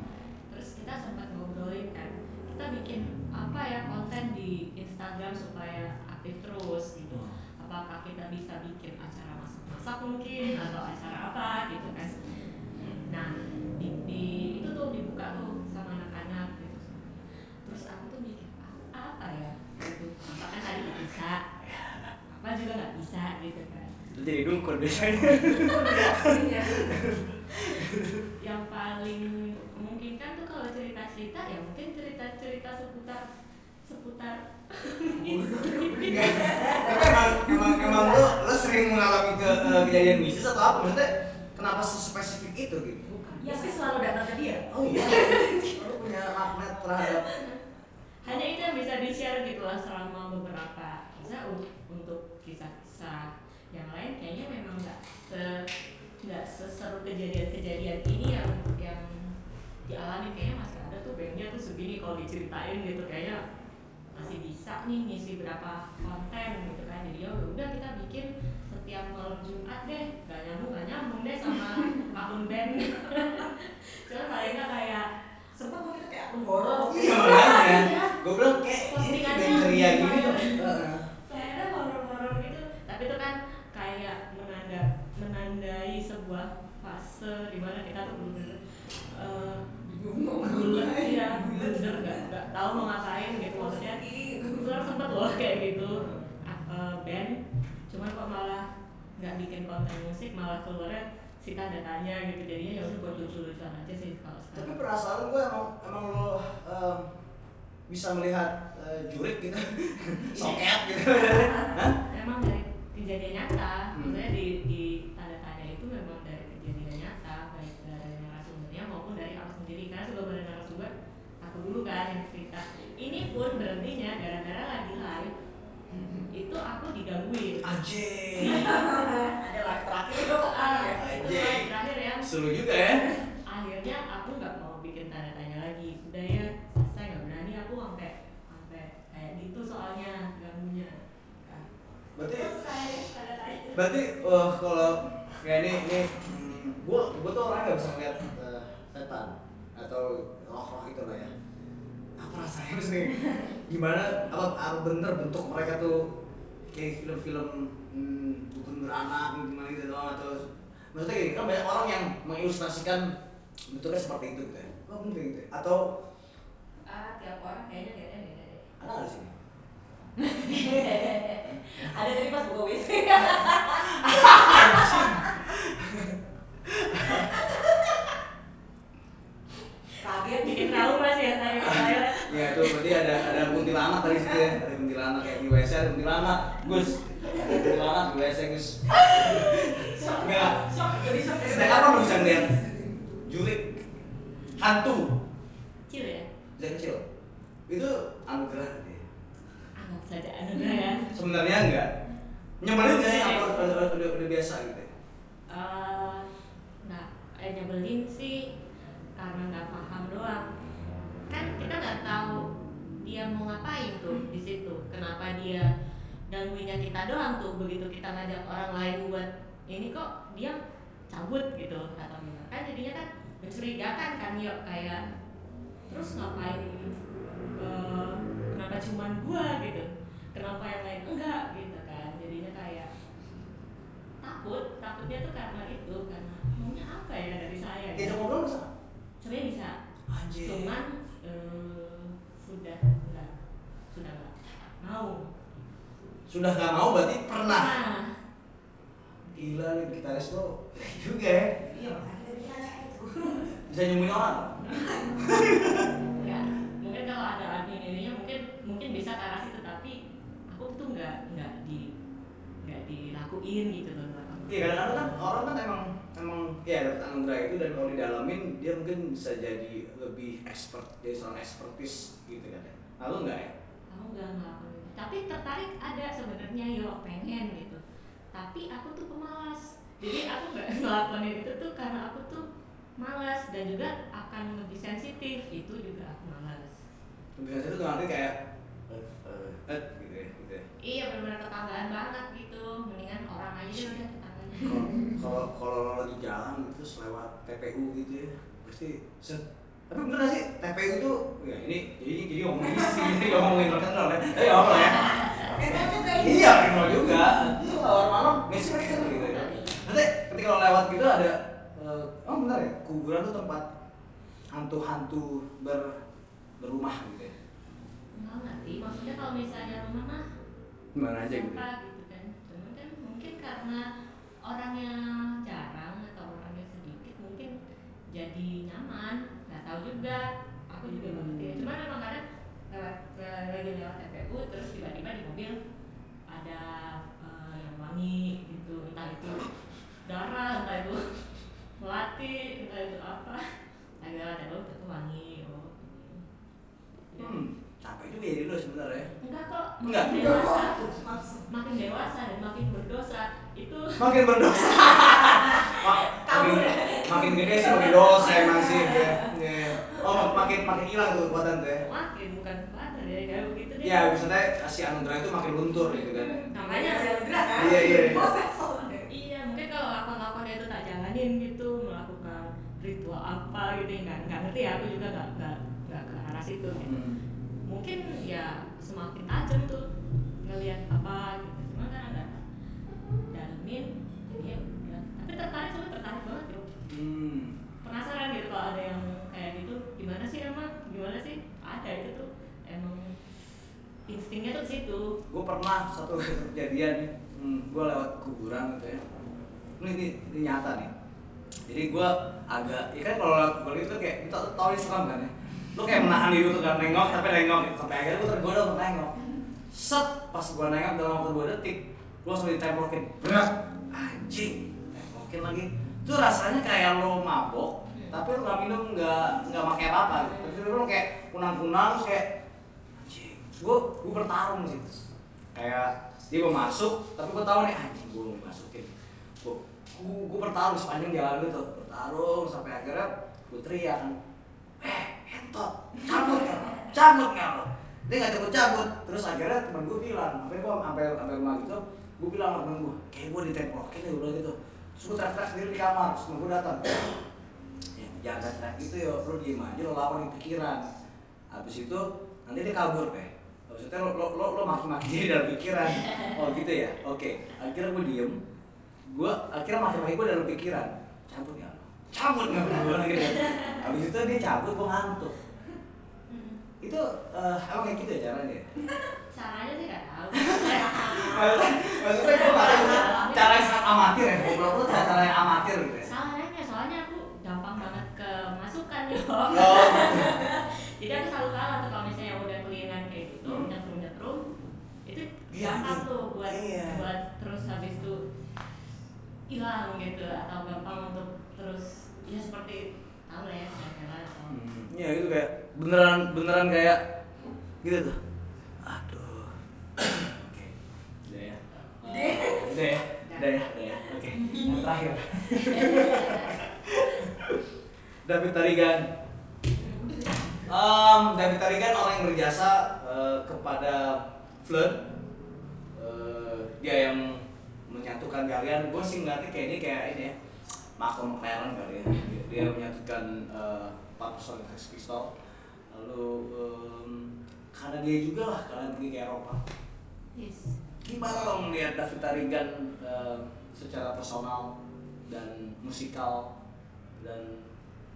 Terus kita sempat ngobrolin kan, kita bikin apa ya konten di Instagram supaya aktif terus gitu. Apakah kita bisa bikin acara masak-masak mungkin atau acara apa gitu kan? Nah di, di- itu tuh dibuka tuh sama anak-anak gitu. Terus aku tuh mikir "Ah, apa ya? Gitu. Masakan tadi nggak bisa, apa juga nggak bisa gitu kan. Jadi dukun biasanya. yang paling memungkinkan tuh kalau cerita-cerita ya mungkin cerita-cerita seputar seputar Tapi emang emang emang lu lu sering mengalami ke, ke kejadian mistis atau apa? Maksudnya kenapa spesifik itu gitu? ya sih selalu datang ke dia Oh iya. Lu punya magnet terhadap hanya itu yang bisa di share gitu lah selama beberapa bisa untuk, untuk kisah-kisah yang lain kayaknya memang nggak se nggak seseru kejadian-kejadian ini yang yang dialami kayaknya masih ada tuh bandnya tuh segini kalau diceritain gitu kayaknya masih bisa nih ngisi berapa konten gitu kan jadi ya udah kita bikin setiap malam Jumat deh gak nyambung gak nyambung deh sama akun band cuma paling nggak kayak sempat kok kita kayak akun horor Iya makanya. Gue bilang kayak ini band ceria gitu. gini tuh. Heeh. kayaknya horor-horor gitu tapi itu kan kayak menanda menandai sebuah fase di mana kita tuh eh, bulat ya bener. Nggak nggak tahu mau ngapain gitu. Maksudnya kebetulan sempet loh kayak gitu. Eh, band. Cuman kok malah nggak bikin konten musik malah keluarnya si tanda tanya gitu. Jadinya ya udah buat lucu-lucuan aja sih kalau Tapi sekarang perasaan gue emang emang lo bisa melihat eh, jurik gitu, soket gitu. Hah? emang dari kejadian nyata Hmm. maksudnya di di tanda tanya itu memang sendiri karena sebelum ada narasumber aku dulu kan yang cerita. Ini pun berhentinya gara-gara lagi live. Itu aku digangguin. Anjing. ada live terakhir itu Ah, ya itu live terakhir yang Seru juga ya. akhirnya aku nggak mau bikin tanda tanya lagi. Udah ya selesai nggak berani aku sampai sampai kayak gitu soalnya ganggunya. Kan. Berarti selesai tanda tanya berarti eh, kalau kayak ini ini hmm, gue gue tuh orang nggak bisa ngeliat eh, setan atau roh-roh itu lah ya. Apa rasanya sih? Gimana? Apa apa bener bentuk mereka tuh kayak film-film hmm, dukun beranak gimana gitu doang atau maksudnya gini kan banyak orang yang mengilustrasikan bentuknya seperti itu gitu ya. Oh, bener gitu ya? Atau ah tiap orang kayaknya kayaknya beda deh ada nggak sini? ada tadi pas buka WC kaget bikin trauma sih ya saya Ya itu berarti ada ada kuntilanak tadi situ ya, ada kuntilanak kayak di WC ada kuntilanak, Gus. Kuntilanak di WC Gus. Enggak. Sejak kapan lu bisa ngeliat jurik hantu kecil ya sejak kecil? Itu anugerah gitu ya? anggap saja anugerah ya Sebenarnya enggak. udah, udah, udah biasa gitu ya? Eh, nggak eh, nyebelin sih karena nggak paham doang. Kan kita nggak tahu dia mau ngapain tuh di situ. Kenapa dia gangguinnya kita doang tuh begitu kita ngajak orang lain buat ini kok dia cabut gitu atau gimana. Kan jadinya kan mencurigakan kan yuk kayak terus ngapain eh, kenapa cuman gua gitu? Kenapa yang lain enggak? gitu kan. Jadinya kayak takut takutnya tuh karena itu karena maunya apa ya dari saya gitu. ngobrol? Sebenarnya bisa Anjir. cuman eh, sudah enggak sudah enggak mau Sudah nggak mau berarti pernah. Nah, Gila nih gitaris lo juga ya. Iya. Bisa nyembuhin orang. ya mungkin kalau ada admin ininya mungkin mungkin bisa ke arah situ tapi aku tuh nggak nggak di nggak dilakuin gitu loh Iya kadang-kadang kan orang kan emang emang ya dapat anugerah itu dan kalau didalamin dia mungkin bisa jadi lebih expert jadi seorang expertise gitu kan ya. Nah lu enggak ya? aku nggak ngelakuin tapi tertarik ada sebenarnya yo pengen gitu tapi aku tuh pemalas jadi aku nggak ngelakuin itu tuh karena aku tuh malas dan juga akan lebih sensitif itu juga aku malas Biasanya tuh nanti kayak eh eh eh gitu ya gitu ya. iya benar-benar tetanggaan banget gitu mendingan orang aja udah Kalau- Kalau kalau lo lagi jalan terus lewat TPU gitu ya pasti set. Tapi bener gak sih? TPU itu ya ini jadi jadi ngomongin ini sih ini ngomongin rock and roll ya. Tapi apa ya. Ini. iya roll juga. Itu kalau malam biasanya mereka gitu ya. Nanti ketika lo lewat gitu ada eh, oh benar ya kuburan tuh tempat hantu-hantu ber berumah gitu ya. Nggak ngerti maksudnya kalau misalnya rumah mah gimana aja gitu siapa gitu kan. Cuman kan mungkin karena orangnya jarang atau orangnya sedikit mungkin jadi nyaman nggak tahu juga. Aku juga nggak ngerti. Cuman memang kadang lewat le- lagi lewat TPU terus tiba-tiba di mobil ada eh, yang wangi gitu. Entah itu darah entah itu melati entah itu apa. Lagi lewat TPU itu wangi. Oh ini. hmm capek juga jadi lo sebenarnya. Enggak kok. Enggak. makin dewasa. Maksud. makin dewasa dan makin berdosa itu makin berdosa makin, ya? makin gede sih makin dosa emang sih ya. Ya. oh mak- makin makin hilang tuh kekuatan tuh ya makin bukan kekuatan ya kayak begitu deh ya maksudnya si anugerah itu makin luntur gitu kan makanya Ada gerak kan? Iya, iya, iya. Iya mungkin kalau lakon-lakonnya itu tak jalanin gitu melakukan ritual apa gitu ya, nggak nggak ngerti ya aku juga nggak nggak nggak ke arah situ gitu. Hmm. mungkin ya semakin tajam tuh ngelihat apa gitu cuma karena nggak dalamin ya udah. Tapi tertarik soalnya tertarik banget yo Hmm. penasaran gitu kalau ada yang kayak gitu. Gimana sih emang? Gimana sih? Ada itu tuh emang instingnya tuh situ. Gue pernah satu kejadian nih hmm, gue lewat kuburan gitu ya. Ini, ini, ini nyata nih. Jadi gue agak ya kan kalau lewat kuburan itu kayak tuh tau Islam kan ya. Lu kayak menahan diri tuh kan nengok tapi nengok. Gitu. sampai akhirnya gue tergoda untuk nengok. Set pas gue nengok dalam waktu dua detik gue langsung ditemplokin berat anjing templokin lagi. Itu rasanya kayak lo mabok tapi lo nggak minum nggak nggak pakai apa apa gitu. tapi lo kayak kunang-kunang terus kayak anjing. Gue gue bertarung situ. Kayak dia mau masuk tapi gue tahu nih anjing gue mau masukin. Gue gue, bertarung sepanjang jalan itu bertarung sampai akhirnya gue teriak. Kan eh entot cabut ya lo cabut ya lo. Dia nggak cabut cabut. Terus akhirnya temen gue bilang sampai gue sampai sampai rumah gitu gue bilang sama temen gue kayak gue ditemplokin ya udah gitu. Terus gue teriak-teriak sendiri di kamar terus gue datang. Ya, jangan teriak gitu ya lo diem aja lo lawan di pikiran. Habis itu nanti dia kabur deh maksudnya lo lo lo, lo maki-maki dia dalam pikiran. Oh gitu ya? Oke. Akhirnya gue diem. Gue akhirnya maki-maki gue dalam pikiran. Cabut ya? Cabut nggak gue lagi. Habis itu dia cabut gue ngantuk itu eh, emang kayak gitu ya caranya ya? caranya sih nggak tahu maksudnya gue tahu cara yang amatir ya goblok lu cara yang amatir gitu ya salahnya soalnya aku gampang banget kemasukan nih oh jadi aku selalu kalah tuh kalau misalnya udah kelingan kayak gitu Hmm. nyetrum nyetrum itu Iya, gampang iya. tuh buat Iya. buat terus habis itu hilang gitu atau gampang untuk terus ya seperti ya Hmm, Iya itu kayak beneran beneran kayak gitu tuh. Aduh. Oke. Udah ya. Udah. Ya. Udah. Ya, udah ya. Oke. Yang terakhir. David Tarigan. Um, David Tarigan orang yang berjasa eh, kepada Flood. Eh, dia yang menyatukan kalian. Gue sih ngeliatnya kayak ini kayak ini ya. Malcolm McLaren kali ya. Dia, dia menyatukan eh, empat personil Sex Pistol. Lalu em, karena dia juga lah kalian pergi ke Eropa. yes Gimana lo melihat David Tarigan eh, secara personal dan musikal dan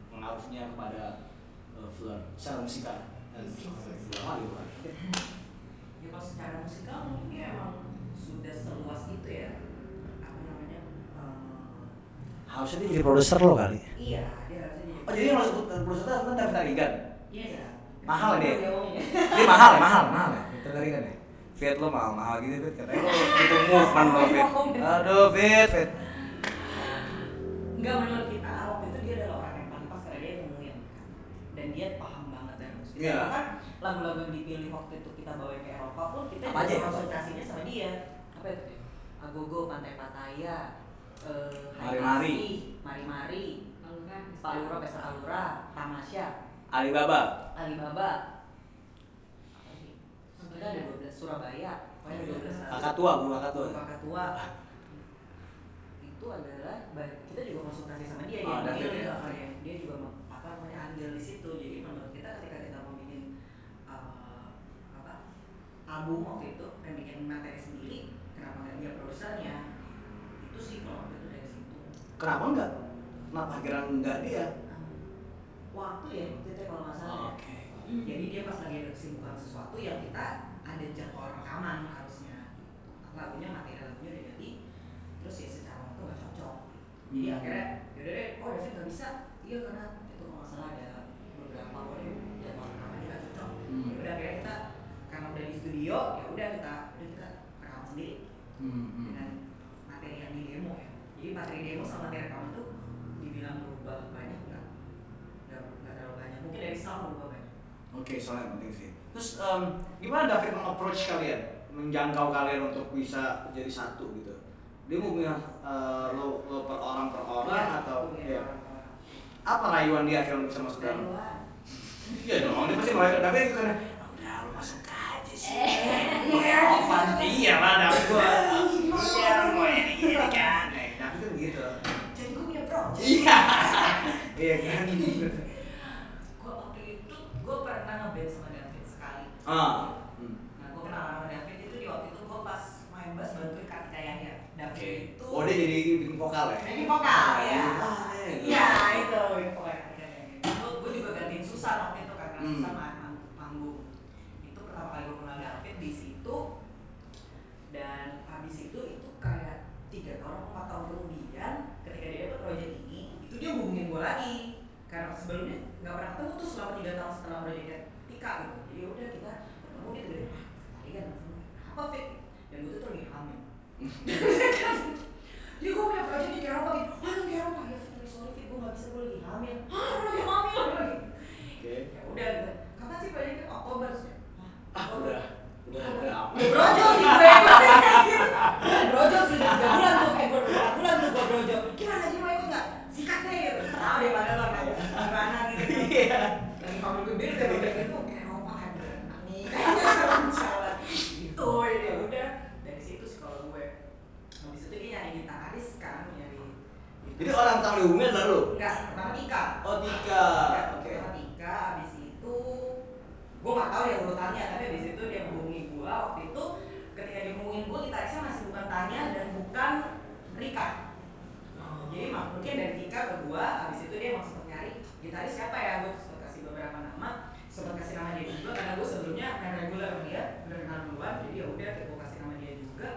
pengaruhnya kepada uh, Fleur secara musikal dan Ah, gitu kan. ya kalau secara musikal mungkin dia emang sudah seluas itu ya eh, Harusnya dia jadi produser lo kali. iya dia harusnya Oh jadi yang masuk produser itu harusnya David Tarigan. yes Mahal dia. Dia ngomongnya. Dia mahal ya, mahal, mahal ya. David Tarigan ya. Fit lo mahal, mahal gitu Fit. Katanya lo itu movement lo Fit. Aduh Fit, Fit. Enggak menurut kita waktu itu dia adalah orang yang paling pas karena dia ngomongin dan dia paham banget dari musik. Iya. Bahkan lagu-lagu yang dipilih waktu itu kita bawa ke Eropa pun kita ya? konsultasinya sama dia. Apa itu? Agogo, Pantai Pattaya, Hai Mari-mari. Mari-mari, Alura Palura, Pesta Alura, Tamasya, Alibaba. Alibaba. Lagi? Ada ada 12 Surabaya. Pokoknya ada 12 lagu. Kakak tua, Bu, kakak tua. Kakak tua. Itu adalah kita juga konsultasi sama dia Oh, dia David dia, ya. dia, dia juga apa namanya andil di situ. Jadi menurut kita ketika kita mau bikin uh, apa album waktu itu dan bikin materi sendiri, kenapa nggak dia produsernya? Itu sih kalau dari situ. Kenapa enggak? Kenapa akhirnya enggak dia? Waktu ya waktu itu kalau nggak salah. ya. Oke. Jadi dia pas lagi ada kesibukan sesuatu yang kita ada jadwal rekaman harusnya. Lagunya materi lagunya udah jadi, terus ya secara waktu nggak cocok. Jadi Hmm. akhirnya yaudah deh, oh David nggak bisa. Iya karena itu kalau nggak salah ada beberapa pokoknya jadwal rekamannya nggak cocok. Hmm. Ya udah akhirnya kita karena udah di studio, ya udah kita udah kita rekaman sendiri Hmm, hmm. dengan yang di demo ya. Jadi materi demo sama materi rekaman tuh dibilang berubah banyak nggak? Nggak terlalu banyak. Mungkin dari sound berubah banyak. Oke, soalnya penting sih. Terus em, gimana David meng-approach kalian, menjangkau kalian untuk bisa jadi satu gitu? Dia mau punya eh, lo, lo per orang per orang Iya, atau iya. ya. apa rayuan dia akhirnya bisa masuk dalam? Iya dong, dia pasti mulai David itu kan. Udah lo masuk sih. Iya, apaan? Iya lah, David gua. Iya, lo mau ini gini kan. Eh, David kan gitu. Jadi gue punya project. Iya. Iya kan. Gue waktu itu gue pernah ngeband sama David sekali. Ah. Hmm. Nah gue kenal sama David itu di waktu itu gue pas main bass bantuin Kartika Yahya. David itu. Oh dia jadi bikin vokal ya? Bikin vokal, ya. Iya. Iya itu vokal Kartika Yahya. Gue juga gantiin Susan waktu itu karena Hmm. Susan main mang- manggung. Itu pertama kali gue kenal David di situ. Dan habis itu itu kayak tiga tahun atau empat tahun kemudian ketika dia dapat proyek ini itu dia hubungin gue lagi. Karena sebelumnya nggak pernah ketemu tuh selama tiga tahun setelah proyeknya Tika gitu. Jadi ya udah kita ketemu dia tuh ah tadi kan apa Fit? Dan gue tuh lagi hamil. Jadi gue punya proyek di Eropa gitu. Wah di Eropa ya Fit sorry Fit gue nggak bisa gue lagi hamil. Ah lu lagi hamil? Lagi Oke. ya udah gitu. kapan sih proyeknya Oktober Ah, udah. Udah, udah apa? Brojol sih gue Udah brojol sih, 3 bulan tuh Eh gue 4 bulan tuh gue brojol. Gimana sih mau ikut gak? Sikat deh. Gitu Tau deh pada lo Gimana gitu. Iya. Lagi pamit gitu Ke Eropa kan berenang nih Kayaknya jalan Gitu. Ya udah. Dari situ sih kalau gue. Habis itu dia nyari gitaris kan Nyari Jadi orang tahu hubungnya adalah lu? Enggak, pertama Tika Oh Tika. Oke. Pertama Tika, habis itu gue gak tahu ya urutannya, tapi habis itu dia menghubungi gue waktu itu ketika dia menghubungin gue gitarisnya masih bukan Tanya dan bukan Rika jadi mak- mungkin dari Tika ke gue, habis itu dia mau sempet nyari gitaris siapa ya, gue sempet kasih beberapa nama sempet kasih nama dia juga karena gue sebelumnya main reguler sama dia udah kenal duluan jadi ya udah gue kasih nama dia juga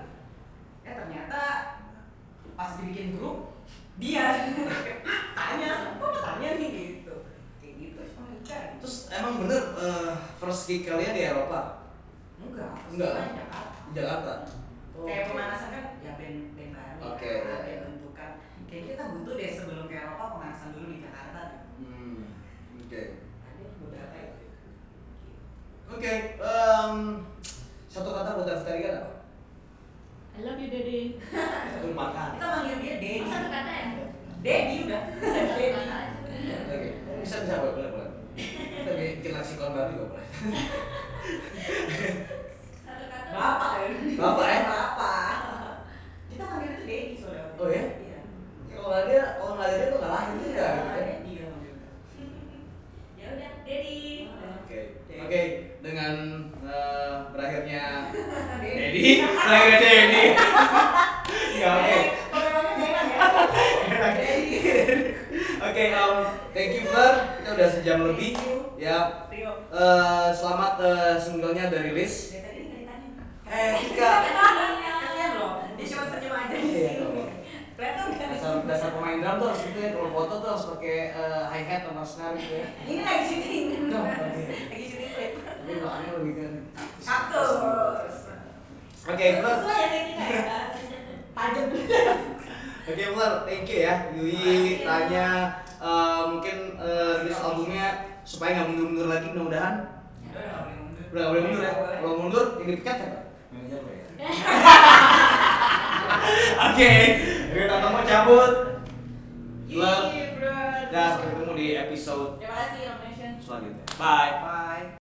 eh ternyata pas dibikin grup dia tanya kok tanya nih gitu kayak gitu Rika gitu. Terus emang bener eh, first gig kalian di Eropa? enggak Enggak. Jakarta Jakarta? kayak pemanasan kan ya band ya Oke, kan, iya, band iya. bentukan kayak kita butuh deh sebelum ke Eropa pemanasan dulu di Jakarta Hmm. Oke. ada beberapa ya Oke. em, satu kata buat David Tarigan apa? I love you daddy Satu lupakan. Kita manggil dia Dedi. Oh, satu kata ya Dedi udah. Dedi. aja Oke, bisa bisa boleh boleh boleh. Kita bikin leksikon baru juga boleh. satu kata Bapak ya. Bapak ya? Bapak. Kita manggil itu Dedi soalnya. Oh ya? Iya. Ya, Kalau nggak ada, kalau nggak dia tuh nggak lahir juga. gitu ya manggil. ya udah Dedi Oke, oke dengan eh, berakhirnya Dedi. Dedi, berakhirnya Dedi. Ya oke. Pokoknya jangan ya. Dedi. Oke, um, thank you Fleur. Kita udah sejam lebih. Ya, eh, selamat eh, singlenya udah rilis. Dari tadi nggak ditanya. Eh, Tika. Kasihan loh. Dia cuma senyum aja di Iya, sini. Kelihatan kan? Dasar, dasar pemain drum tuh harus gitu ya. Kalau foto tuh harus pakai eh, hi hat sama snare gitu ya. Ini lagi syuting. Oke. Lagi syuting klip. Tapi belakangnya lebih kan. Kaktus. Oke. Sesuai ya kita ya. Tajam. Oke, Fleur, thank you ya. Yui tanya eh, mungkin rilis albumnya supaya nggak mundur-mundur lagi mudah-mudahan. Udah nggak boleh mundur. Udah nggak boleh mundur ya. Kalau mundur, yang dipecat siapa? Oke, Rita mau cabut. Iya, bro. Dan sampai ketemu di episode Terima kasih, selanjutnya. Bye. Bye.